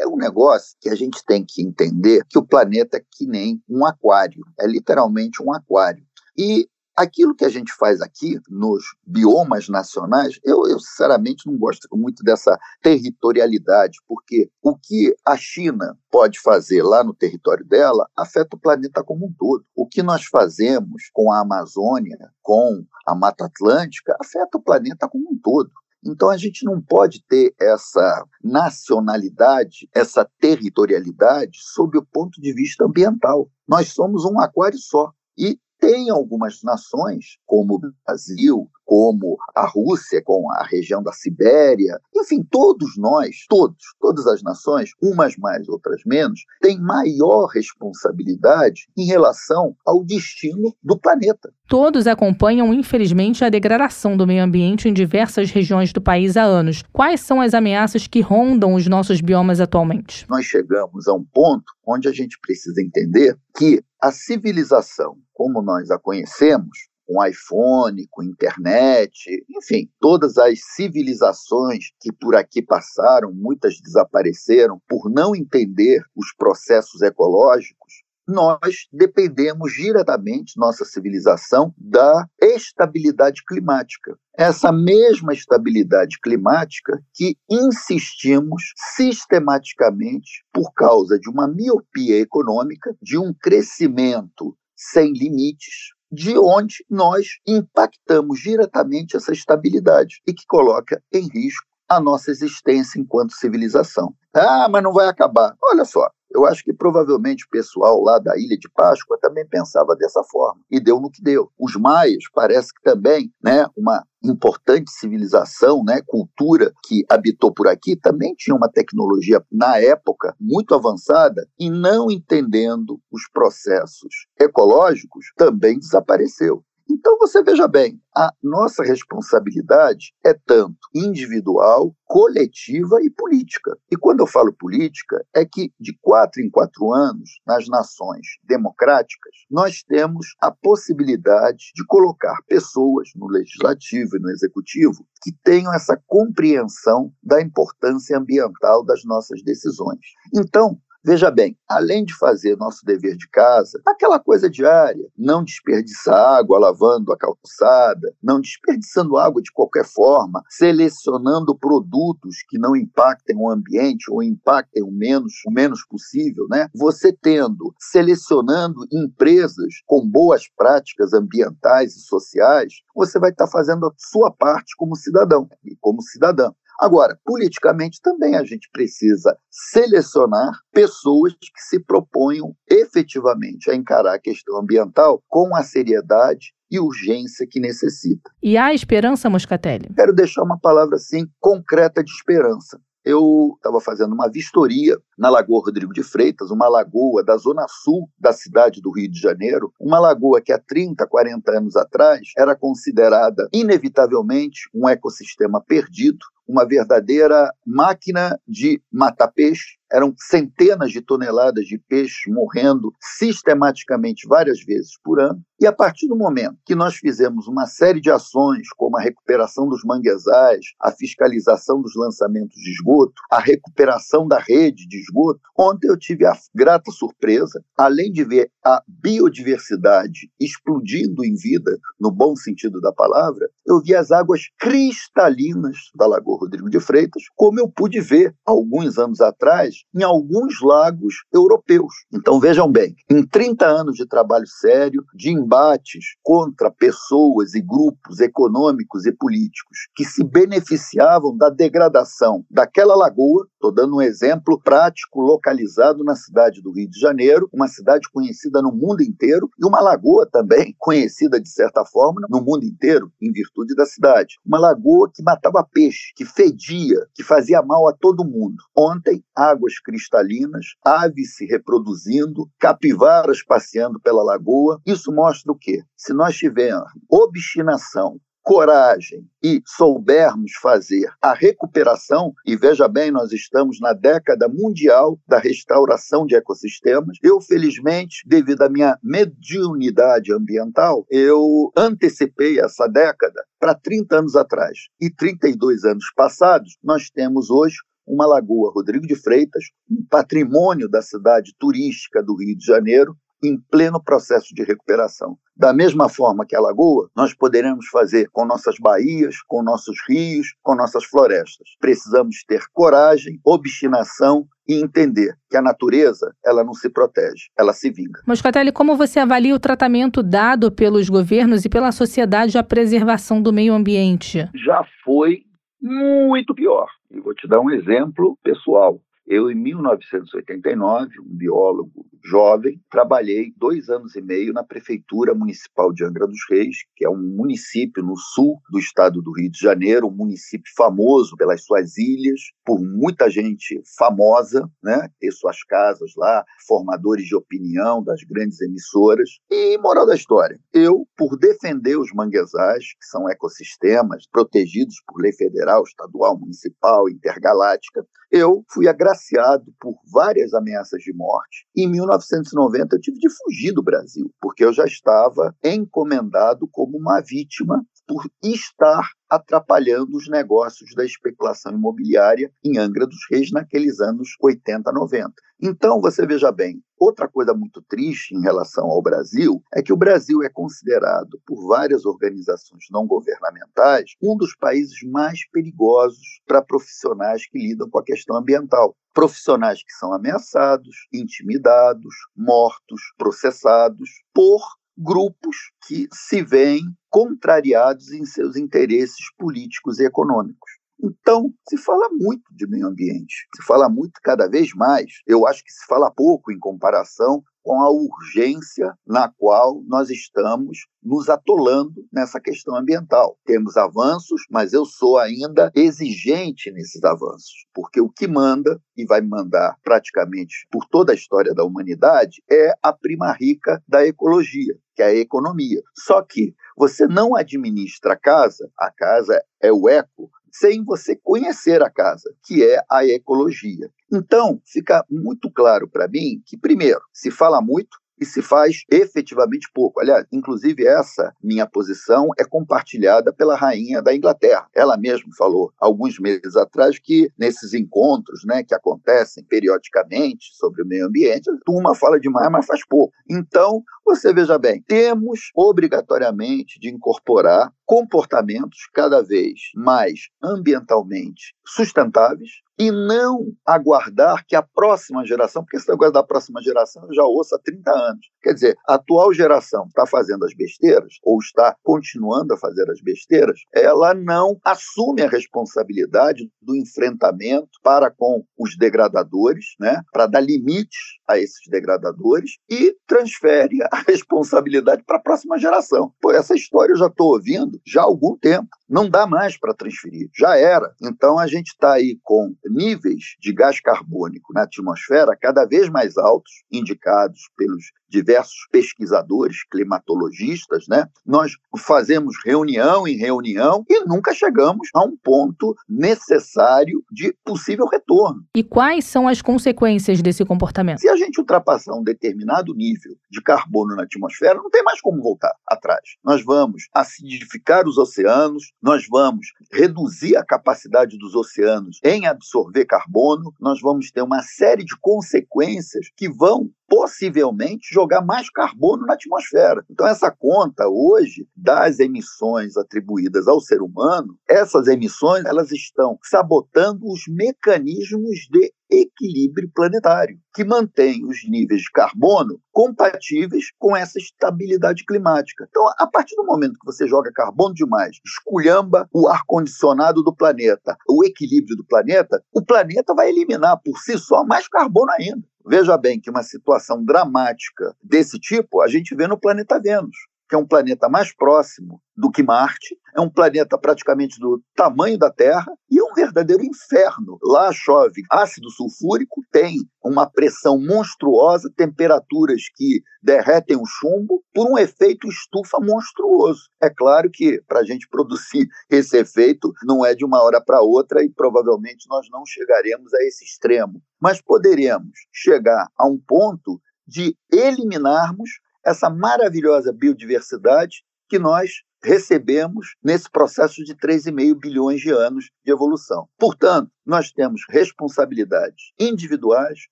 é um negócio que a gente tem que entender que o planeta é que nem um aquário, é literalmente um aquário. E aquilo que a gente faz aqui nos biomas nacionais, eu, eu, sinceramente não gosto muito dessa territorialidade, porque o que a China pode fazer lá no território dela afeta o planeta como um todo. O que nós fazemos com a Amazônia, com a Mata Atlântica, afeta o planeta como um todo. Então a gente não pode ter essa nacionalidade, essa territorialidade sob o ponto de vista ambiental. Nós somos um aquário só. E tem algumas nações, como o Brasil, como a Rússia, com a região da Sibéria, enfim, todos nós, todos, todas as nações, umas mais, outras menos, têm maior responsabilidade em relação ao destino do planeta. Todos acompanham, infelizmente, a degradação do meio ambiente em diversas regiões do país há anos. Quais são as ameaças que rondam os nossos biomas atualmente? Nós chegamos a um ponto onde a gente precisa entender que a civilização, como nós a conhecemos, com iPhone, com internet, enfim, todas as civilizações que por aqui passaram, muitas desapareceram por não entender os processos ecológicos, nós dependemos diretamente, nossa civilização, da estabilidade climática. Essa mesma estabilidade climática que insistimos sistematicamente por causa de uma miopia econômica, de um crescimento sem limites, de onde nós impactamos diretamente essa estabilidade e que coloca em risco a nossa existência enquanto civilização. Ah, mas não vai acabar. Olha só, eu acho que provavelmente o pessoal lá da Ilha de Páscoa também pensava dessa forma e deu no que deu. Os maias parece que também, né, uma importante civilização, né, cultura que habitou por aqui, também tinha uma tecnologia na época muito avançada e não entendendo os processos ecológicos, também desapareceu. Então você veja bem, a nossa responsabilidade é tanto individual, coletiva e política. E quando eu falo política, é que de quatro em quatro anos, nas nações democráticas, nós temos a possibilidade de colocar pessoas no legislativo e no executivo que tenham essa compreensão da importância ambiental das nossas decisões. Então, Veja bem, além de fazer nosso dever de casa, aquela coisa diária, não desperdiçar água lavando a calçada, não desperdiçando água de qualquer forma, selecionando produtos que não impactem o ambiente ou impactem o menos, o menos possível, né? Você tendo, selecionando empresas com boas práticas ambientais e sociais, você vai estar fazendo a sua parte como cidadão e como cidadã. Agora, politicamente também a gente precisa selecionar pessoas que se proponham efetivamente a encarar a questão ambiental com a seriedade e urgência que necessita. E há esperança, Moscatelli? Quero deixar uma palavra assim concreta de esperança eu estava fazendo uma vistoria na Lagoa Rodrigo de Freitas, uma lagoa da zona sul da cidade do Rio de Janeiro, uma lagoa que há 30, 40 anos atrás era considerada inevitavelmente um ecossistema perdido, uma verdadeira máquina de matar peixe, eram centenas de toneladas de peixes morrendo sistematicamente várias vezes por ano. E a partir do momento que nós fizemos uma série de ações, como a recuperação dos manguezais, a fiscalização dos lançamentos de esgoto, a recuperação da rede de esgoto, ontem eu tive a grata surpresa, além de ver a biodiversidade explodindo em vida, no bom sentido da palavra, eu vi as águas cristalinas da Lagoa Rodrigo de Freitas, como eu pude ver alguns anos atrás em alguns lagos europeus. Então vejam bem, em 30 anos de trabalho sério, de embates contra pessoas e grupos econômicos e políticos que se beneficiavam da degradação daquela lagoa, estou dando um exemplo prático localizado na cidade do Rio de Janeiro, uma cidade conhecida no mundo inteiro e uma lagoa também conhecida de certa forma no mundo inteiro em virtude da cidade. Uma lagoa que matava peixe, que fedia, que fazia mal a todo mundo. Ontem, águas cristalinas, aves se reproduzindo, capivaras passeando pela lagoa. Isso mostra o quê? Se nós tivermos obstinação, coragem e soubermos fazer a recuperação, e veja bem, nós estamos na década mundial da restauração de ecossistemas. Eu, felizmente, devido à minha mediunidade ambiental, eu antecipei essa década para 30 anos atrás. E 32 anos passados, nós temos hoje uma lagoa Rodrigo de Freitas, um patrimônio da cidade turística do Rio de Janeiro, em pleno processo de recuperação. Da mesma forma que a lagoa, nós poderemos fazer com nossas baías, com nossos rios, com nossas florestas. Precisamos ter coragem, obstinação e entender que a natureza ela não se protege, ela se vinga. Moscatelli, como você avalia o tratamento dado pelos governos e pela sociedade à preservação do meio ambiente? Já foi muito pior. E vou te dar um exemplo pessoal. Eu, em 1989, um biólogo jovem, trabalhei dois anos e meio na Prefeitura Municipal de Angra dos Reis, que é um município no sul do estado do Rio de Janeiro, um município famoso pelas suas ilhas, por muita gente famosa, né? ter suas casas lá, formadores de opinião das grandes emissoras. E, moral da história, eu, por defender os manguezais, que são ecossistemas protegidos por lei federal, estadual, municipal, intergaláctica, eu fui agraciado por várias ameaças de morte. Em 1990, eu tive de fugir do Brasil, porque eu já estava encomendado como uma vítima por estar atrapalhando os negócios da especulação imobiliária em Angra dos Reis naqueles anos 80, 90. Então, você veja bem, outra coisa muito triste em relação ao Brasil é que o Brasil é considerado por várias organizações não governamentais um dos países mais perigosos para profissionais que lidam com a questão ambiental. Profissionais que são ameaçados, intimidados, mortos, processados por grupos que se veem contrariados em seus interesses políticos e econômicos. Então, se fala muito de meio ambiente, se fala muito cada vez mais. Eu acho que se fala pouco em comparação com a urgência na qual nós estamos nos atolando nessa questão ambiental. Temos avanços, mas eu sou ainda exigente nesses avanços, porque o que manda e vai mandar praticamente por toda a história da humanidade é a prima rica da ecologia, que é a economia. Só que você não administra a casa, a casa é o eco sem você conhecer a casa, que é a ecologia. Então, fica muito claro para mim que, primeiro, se fala muito, e se faz efetivamente pouco. Aliás, inclusive essa minha posição é compartilhada pela rainha da Inglaterra. Ela mesma falou alguns meses atrás que nesses encontros, né, que acontecem periodicamente sobre o meio ambiente, a turma fala demais, mas faz pouco. Então, você veja bem, temos obrigatoriamente de incorporar comportamentos cada vez mais ambientalmente sustentáveis e não aguardar que a próxima geração, porque esse negócio da próxima geração eu já ouço há 30 anos. Quer dizer, a atual geração está fazendo as besteiras, ou está continuando a fazer as besteiras, ela não assume a responsabilidade do enfrentamento para com os degradadores, né, para dar limites a esses degradadores e transfere a responsabilidade para a próxima geração. Pô, essa história eu já estou ouvindo já há algum tempo. Não dá mais para transferir, já era. Então a gente está aí com níveis de gás carbônico na atmosfera cada vez mais altos, indicados pelos diversos pesquisadores, climatologistas, né? Nós fazemos reunião em reunião e nunca chegamos a um ponto necessário de possível retorno. E quais são as consequências desse comportamento? Se a gente ultrapassar um determinado nível de carbono na atmosfera, não tem mais como voltar atrás. Nós vamos acidificar os oceanos, nós vamos reduzir a capacidade dos oceanos em absorver carbono, nós vamos ter uma série de consequências que vão possivelmente jogar mais carbono na atmosfera. Então, essa conta hoje das emissões atribuídas ao ser humano, essas emissões elas estão sabotando os mecanismos de equilíbrio planetário, que mantém os níveis de carbono compatíveis com essa estabilidade climática. Então, a partir do momento que você joga carbono demais, esculhamba o ar-condicionado do planeta, o equilíbrio do planeta, o planeta vai eliminar por si só mais carbono ainda. Veja bem que uma situação dramática desse tipo a gente vê no planeta Vênus, que é um planeta mais próximo do que Marte, é um planeta praticamente do tamanho da Terra e é um verdadeiro inferno. Lá chove ácido sulfúrico, tem uma pressão monstruosa, temperaturas que derretem o chumbo por um efeito estufa monstruoso. É claro que para a gente produzir esse efeito não é de uma hora para outra e provavelmente nós não chegaremos a esse extremo, mas poderemos chegar a um ponto de eliminarmos essa maravilhosa biodiversidade que nós recebemos nesse processo de 3,5 bilhões de anos de evolução. Portanto, nós temos responsabilidades individuais,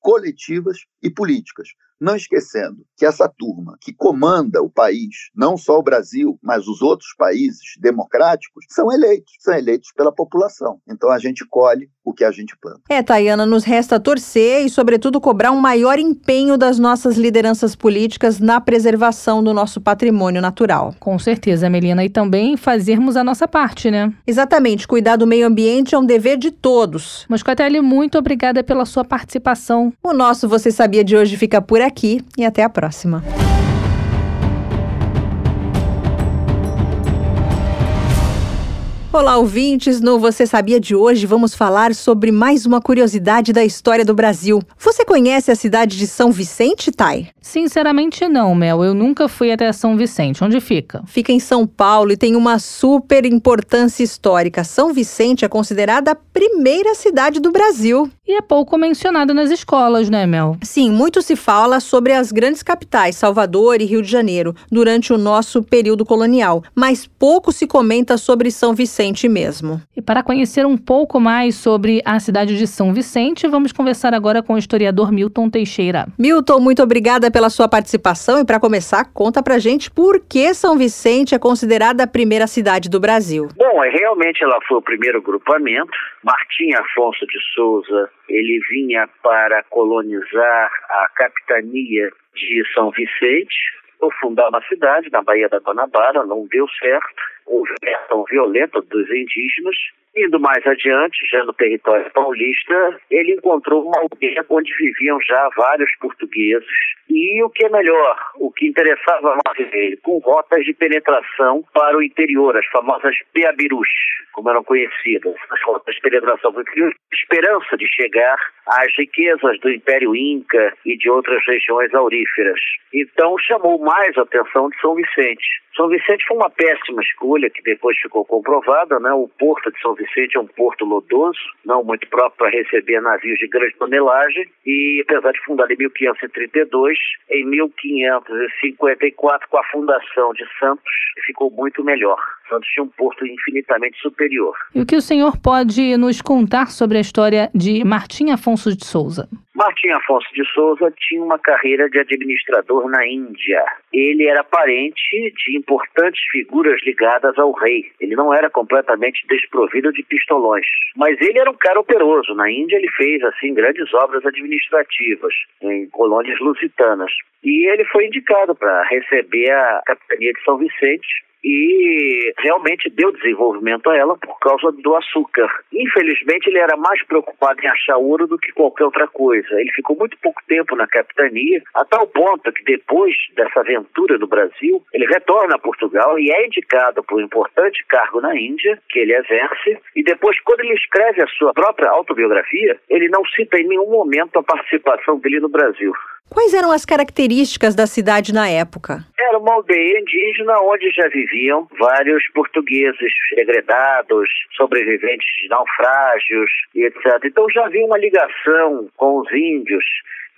coletivas e políticas. Não esquecendo que essa turma que comanda o país, não só o Brasil, mas os outros países democráticos, são eleitos, são eleitos pela população. Então a gente colhe o que a gente planta. É, Tayana, nos resta torcer e, sobretudo, cobrar um maior empenho das nossas lideranças políticas na preservação do nosso patrimônio natural. Com certeza, Melina, e também fazermos a nossa parte, né? Exatamente, cuidar do meio ambiente é um dever de todos. Moscatelli, muito obrigada pela sua participação. O nosso Você Sabia de hoje fica por aqui aqui e até a próxima. Olá, ouvintes! No Você Sabia de hoje vamos falar sobre mais uma curiosidade da história do Brasil. Você conhece a cidade de São Vicente, Thay? Sinceramente, não, Mel. Eu nunca fui até São Vicente. Onde fica? Fica em São Paulo e tem uma super importância histórica. São Vicente é considerada a primeira cidade do Brasil. E é pouco mencionada nas escolas, né, Mel? Sim, muito se fala sobre as grandes capitais, Salvador e Rio de Janeiro, durante o nosso período colonial, mas pouco se comenta sobre São Vicente Vicente mesmo. E para conhecer um pouco mais sobre a cidade de São Vicente, vamos conversar agora com o historiador Milton Teixeira. Milton, muito obrigada pela sua participação e para começar, conta pra gente por que São Vicente é considerada a primeira cidade do Brasil. Bom, é, realmente ela foi o primeiro grupamento. Martim Afonso de Souza, ele vinha para colonizar a capitania de São Vicente, fundar uma cidade na Baía da Guanabara, não deu certo reação violenta dos indígenas. Indo mais adiante, já no território paulista, ele encontrou uma aldeia onde viviam já vários portugueses. E o que é melhor, o que interessava mais ele, com rotas de penetração para o interior, as famosas peabirus, como eram conhecidas. As rotas de penetração foi criou esperança de chegar às riquezas do Império Inca e de outras regiões auríferas. Então chamou mais a atenção de São Vicente. São Vicente foi uma péssima escolha, que depois ficou comprovada, né? O porto de São Vicente é um porto lodoso, não muito próprio para receber navios de grande tonelagem, e apesar de fundado em 1532, em 1554, com a fundação de Santos, ficou muito melhor. Santos tinha um porto infinitamente superior. E o que o senhor pode nos contar sobre a história de Martim Afonso de Souza? Martim Afonso de Souza tinha uma carreira de administrador na Índia. Ele era parente de importantes figuras ligadas ao rei. Ele não era completamente desprovido de pistolões, mas ele era um cara operoso. Na Índia ele fez assim grandes obras administrativas em colônias lusitanas. E ele foi indicado para receber a capitania de São Vicente e realmente deu desenvolvimento a ela por causa do açúcar. Infelizmente, ele era mais preocupado em achar ouro do que qualquer outra coisa. Ele ficou muito pouco tempo na capitania, a tal ponto que depois dessa aventura no Brasil, ele retorna a Portugal e é indicado por um importante cargo na Índia, que ele exerce, e depois, quando ele escreve a sua própria autobiografia, ele não cita em nenhum momento a participação dele no Brasil. Quais eram as características da cidade na época? Era uma aldeia indígena onde já viviam vários portugueses degredados, sobreviventes de naufrágios e etc. Então já havia uma ligação com os índios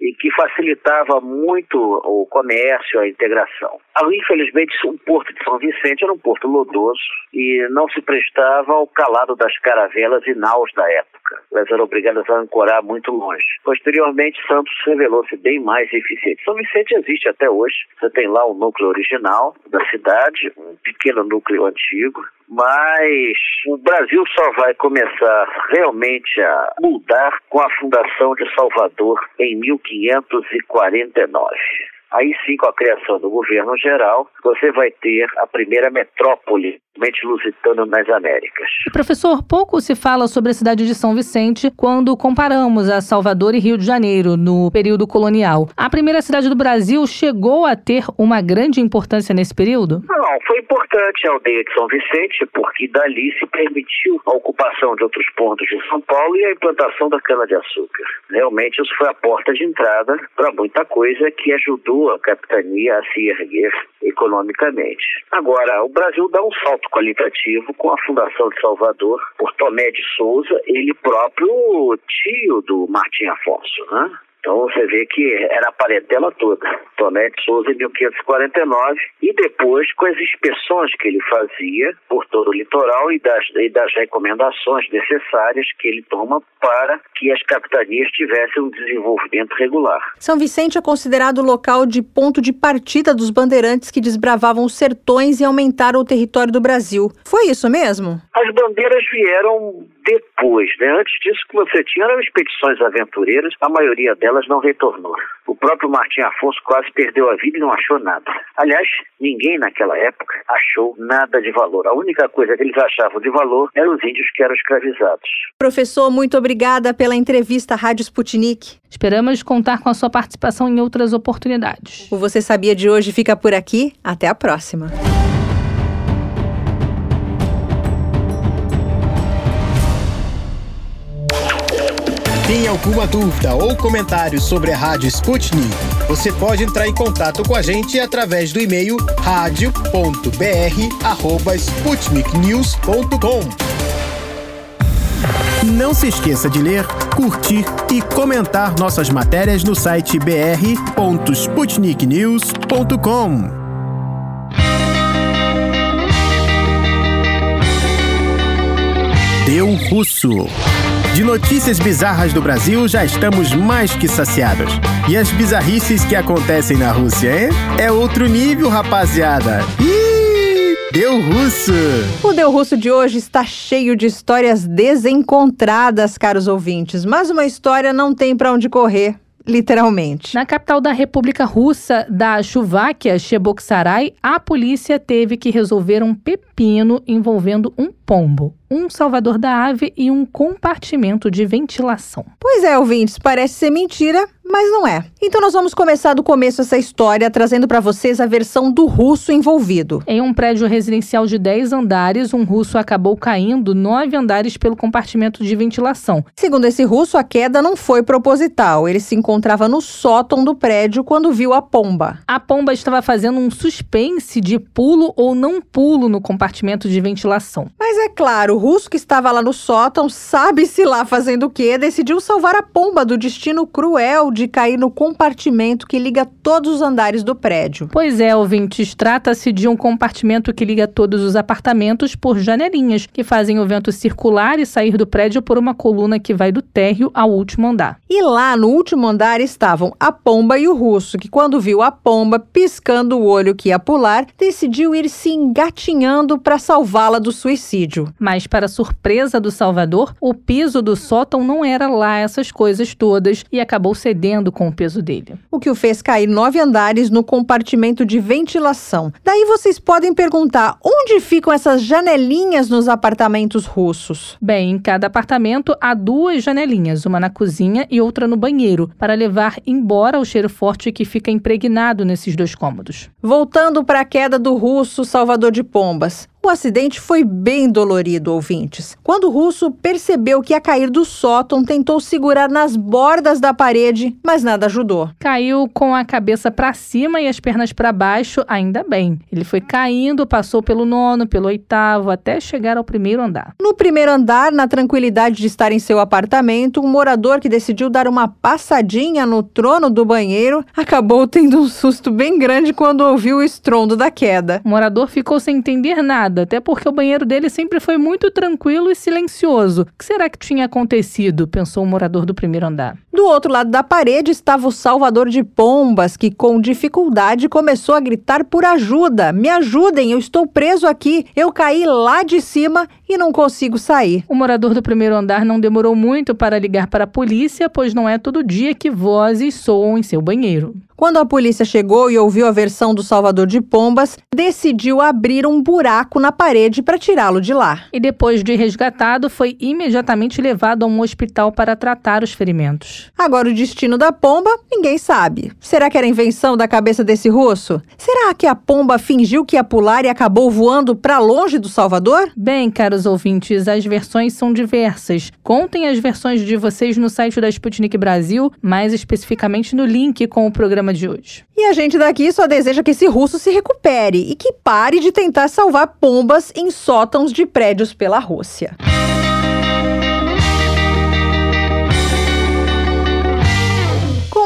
e que facilitava muito o comércio, a integração. Infelizmente, o porto de São Vicente era um porto lodoso e não se prestava ao calado das caravelas e naus da época. Elas eram obrigadas a ancorar muito longe. Posteriormente, Santos revelou-se bem mais eficiente. São Vicente existe até hoje. Você tem lá o núcleo original da cidade, um pequeno núcleo antigo, mas o Brasil só vai começar realmente a mudar com a fundação de Salvador em 1549. Aí sim, com a criação do governo geral, você vai ter a primeira metrópole mente lusitano nas Américas. Professor, pouco se fala sobre a cidade de São Vicente quando comparamos a Salvador e Rio de Janeiro no período colonial. A primeira cidade do Brasil chegou a ter uma grande importância nesse período? Não, foi importante a aldeia de São Vicente porque dali se permitiu a ocupação de outros pontos de São Paulo e a implantação da cana-de-açúcar. Realmente isso foi a porta de entrada para muita coisa que ajudou a capitania a se erguer economicamente. Agora, o Brasil dá um salto qualitativo com a Fundação de Salvador por Tomé de Souza, ele próprio tio do Martim Afonso, né? Então você vê que era a parentela toda. Tomé de Souza em 1549 e depois com as inspeções que ele fazia por todo o litoral e das, e das recomendações necessárias que ele toma para que as capitanias tivessem um desenvolvimento regular. São Vicente é considerado o local de ponto de partida dos bandeirantes que desbravavam os sertões e aumentaram o território do Brasil. Foi isso mesmo? As bandeiras vieram depois, né? Antes disso que você tinha eram expedições aventureiras, a maioria delas não retornou. O próprio Martim Afonso quase perdeu a vida e não achou nada. Aliás, ninguém naquela época achou nada de valor. A única coisa que eles achavam de valor eram os índios que eram escravizados. Professor, muito obrigada pela entrevista à Rádio Sputnik. Esperamos contar com a sua participação em outras oportunidades. O Você Sabia de hoje fica por aqui. Até a próxima. Tem alguma dúvida ou comentário sobre a Rádio Sputnik? Você pode entrar em contato com a gente através do e-mail radio.br@sputniknews.com. Não se esqueça de ler, curtir e comentar nossas matérias no site br.sputniknews.com. Deu Russo. De notícias bizarras do Brasil já estamos mais que saciados. E as bizarrices que acontecem na Rússia, hein? É outro nível, rapaziada. Ih, Deu Russo! O Deu Russo de hoje está cheio de histórias desencontradas, caros ouvintes, mas uma história não tem para onde correr. Literalmente. Na capital da República Russa da Chuváquia, Cheboksary, a polícia teve que resolver um pepino envolvendo um pombo um salvador da ave e um compartimento de ventilação. Pois é, ouvintes, parece ser mentira, mas não é. Então nós vamos começar do começo essa história trazendo para vocês a versão do russo envolvido. Em um prédio residencial de 10 andares, um russo acabou caindo nove andares pelo compartimento de ventilação. Segundo esse russo, a queda não foi proposital. Ele se encontrava no sótão do prédio quando viu a pomba. A pomba estava fazendo um suspense de pulo ou não pulo no compartimento de ventilação. Mas é claro, russo que estava lá no sótão, sabe-se lá fazendo o quê, decidiu salvar a pomba do destino cruel de cair no compartimento que liga todos os andares do prédio. Pois é, ouvintes, trata-se de um compartimento que liga todos os apartamentos por janelinhas, que fazem o vento circular e sair do prédio por uma coluna que vai do térreo ao último andar. E lá no último andar estavam a pomba e o russo, que quando viu a pomba piscando o olho que ia pular, decidiu ir se engatinhando para salvá-la do suicídio. Mas para surpresa do Salvador, o piso do sótão não era lá essas coisas todas e acabou cedendo com o peso dele. O que o fez cair nove andares no compartimento de ventilação. Daí vocês podem perguntar onde ficam essas janelinhas nos apartamentos russos? Bem, em cada apartamento há duas janelinhas, uma na cozinha e outra no banheiro, para levar embora o cheiro forte que fica impregnado nesses dois cômodos. Voltando para a queda do russo Salvador de Pombas. O acidente foi bem dolorido, ouvintes. Quando o russo percebeu que ia cair do sótão, tentou segurar nas bordas da parede, mas nada ajudou. Caiu com a cabeça para cima e as pernas para baixo, ainda bem. Ele foi caindo, passou pelo nono, pelo oitavo, até chegar ao primeiro andar. No primeiro andar, na tranquilidade de estar em seu apartamento, um morador que decidiu dar uma passadinha no trono do banheiro acabou tendo um susto bem grande quando ouviu o estrondo da queda. O morador ficou sem entender nada, até porque o banheiro dele sempre foi muito tranquilo e silencioso. O que será que tinha acontecido? pensou o morador do primeiro andar. Do outro lado da parede estava o salvador de pombas, que com dificuldade começou a gritar por ajuda. Me ajudem, eu estou preso aqui. Eu caí lá de cima e não consigo sair. O morador do primeiro andar não demorou muito para ligar para a polícia, pois não é todo dia que vozes soam em seu banheiro. Quando a polícia chegou e ouviu a versão do Salvador de Pombas, decidiu abrir um buraco na parede para tirá-lo de lá. E depois de resgatado, foi imediatamente levado a um hospital para tratar os ferimentos. Agora, o destino da pomba, ninguém sabe. Será que era invenção da cabeça desse russo? Será que a pomba fingiu que ia pular e acabou voando para longe do Salvador? Bem, caros ouvintes, as versões são diversas. Contem as versões de vocês no site da Sputnik Brasil, mais especificamente no link com o programa de hoje. E a gente daqui só deseja que esse russo se recupere e que pare de tentar salvar pombas em sótãos de prédios pela Rússia.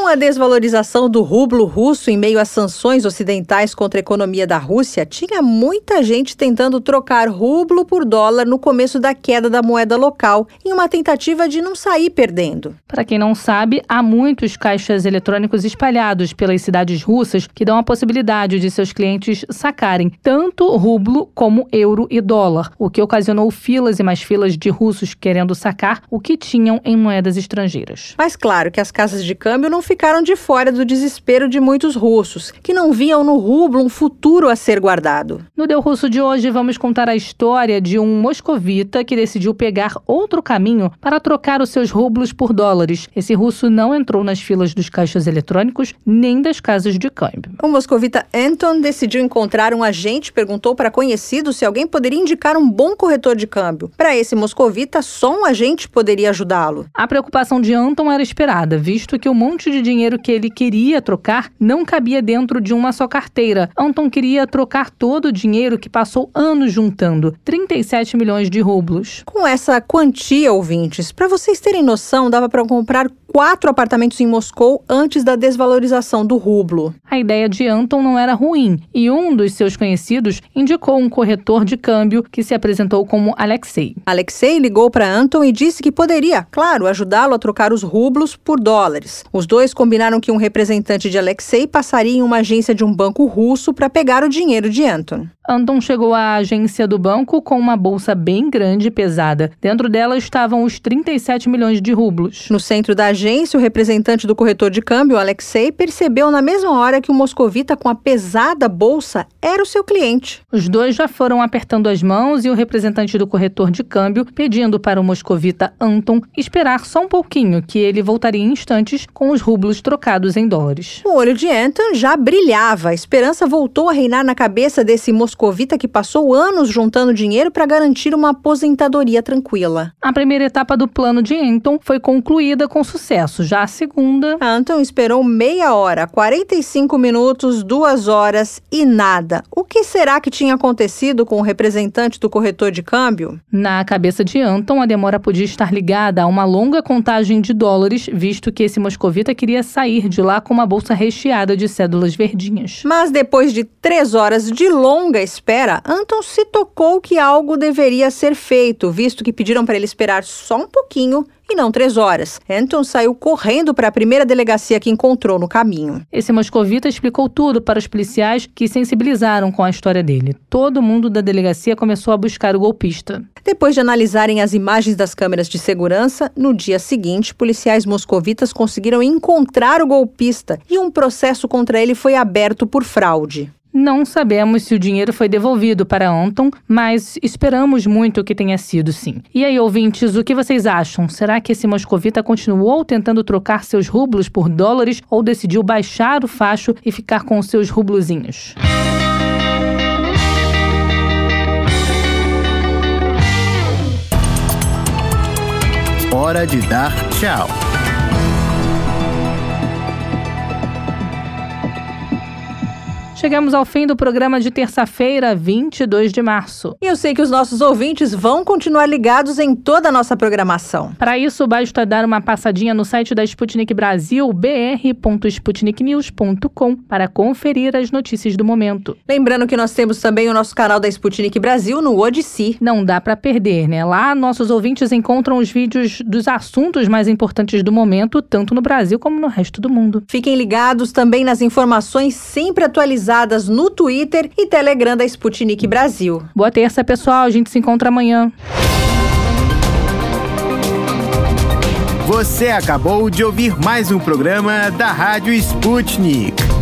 A desvalorização do rublo russo em meio às sanções ocidentais contra a economia da Rússia, tinha muita gente tentando trocar rublo por dólar no começo da queda da moeda local, em uma tentativa de não sair perdendo. Para quem não sabe, há muitos caixas eletrônicos espalhados pelas cidades russas que dão a possibilidade de seus clientes sacarem tanto rublo como euro e dólar, o que ocasionou filas e mais filas de russos querendo sacar o que tinham em moedas estrangeiras. Mas claro que as casas de câmbio não ficam ficaram de fora do desespero de muitos russos, que não viam no rublo um futuro a ser guardado. No Deu Russo de hoje, vamos contar a história de um moscovita que decidiu pegar outro caminho para trocar os seus rublos por dólares. Esse russo não entrou nas filas dos caixas eletrônicos nem das casas de câmbio. O moscovita Anton decidiu encontrar um agente, perguntou para conhecidos se alguém poderia indicar um bom corretor de câmbio. Para esse moscovita, só um agente poderia ajudá-lo. A preocupação de Anton era esperada, visto que o um monte de dinheiro que ele queria trocar não cabia dentro de uma só carteira. Anton queria trocar todo o dinheiro que passou anos juntando 37 milhões de rublos. Com essa quantia, ouvintes, para vocês terem noção, dava para comprar quatro apartamentos em Moscou antes da desvalorização do rublo. A ideia de Anton não era ruim e um dos seus conhecidos indicou um corretor de câmbio que se apresentou como Alexei. Alexei ligou para Anton e disse que poderia, claro, ajudá-lo a trocar os rublos por dólares. Os dois combinaram que um representante de Alexei passaria em uma agência de um banco russo para pegar o dinheiro de Anton. Anton chegou à agência do banco com uma bolsa bem grande e pesada. Dentro dela estavam os 37 milhões de rublos. No centro da agência, o representante do corretor de câmbio, Alexei, percebeu na mesma hora que o moscovita com a pesada bolsa era o seu cliente. Os dois já foram apertando as mãos e o representante do corretor de câmbio pedindo para o moscovita Anton esperar só um pouquinho, que ele voltaria em instantes com os rublos trocados em dólares. O olho de Anton já brilhava. A esperança voltou a reinar na cabeça desse moscovita moscovita que passou anos juntando dinheiro para garantir uma aposentadoria tranquila. A primeira etapa do plano de Anton foi concluída com sucesso. Já a segunda. Anton esperou meia hora, 45 minutos, duas horas e nada. O que será que tinha acontecido com o representante do corretor de câmbio? Na cabeça de Anton, a demora podia estar ligada a uma longa contagem de dólares, visto que esse moscovita queria sair de lá com uma bolsa recheada de cédulas verdinhas. Mas depois de três horas de longa espera, Anton se tocou que algo deveria ser feito, visto que pediram para ele esperar só um pouquinho e não três horas. Anton saiu correndo para a primeira delegacia que encontrou no caminho. Esse moscovita explicou tudo para os policiais que sensibilizaram com a história dele. Todo mundo da delegacia começou a buscar o golpista. Depois de analisarem as imagens das câmeras de segurança, no dia seguinte, policiais moscovitas conseguiram encontrar o golpista e um processo contra ele foi aberto por fraude. Não sabemos se o dinheiro foi devolvido para Anton, mas esperamos muito que tenha sido sim. E aí, ouvintes, o que vocês acham? Será que esse moscovita continuou tentando trocar seus rublos por dólares ou decidiu baixar o facho e ficar com seus rublozinhos? Hora de dar tchau. Chegamos ao fim do programa de terça-feira, 22 de março. E eu sei que os nossos ouvintes vão continuar ligados em toda a nossa programação. Para isso, basta dar uma passadinha no site da Sputnik Brasil, br.sputniknews.com, para conferir as notícias do momento. Lembrando que nós temos também o nosso canal da Sputnik Brasil no Odissi. Não dá para perder, né? Lá, nossos ouvintes encontram os vídeos dos assuntos mais importantes do momento, tanto no Brasil como no resto do mundo. Fiquem ligados também nas informações sempre atualizadas atualizadas no Twitter e Telegram da Sputnik Brasil. Boa terça, pessoal. A gente se encontra amanhã. Você acabou de ouvir mais um programa da Rádio Sputnik.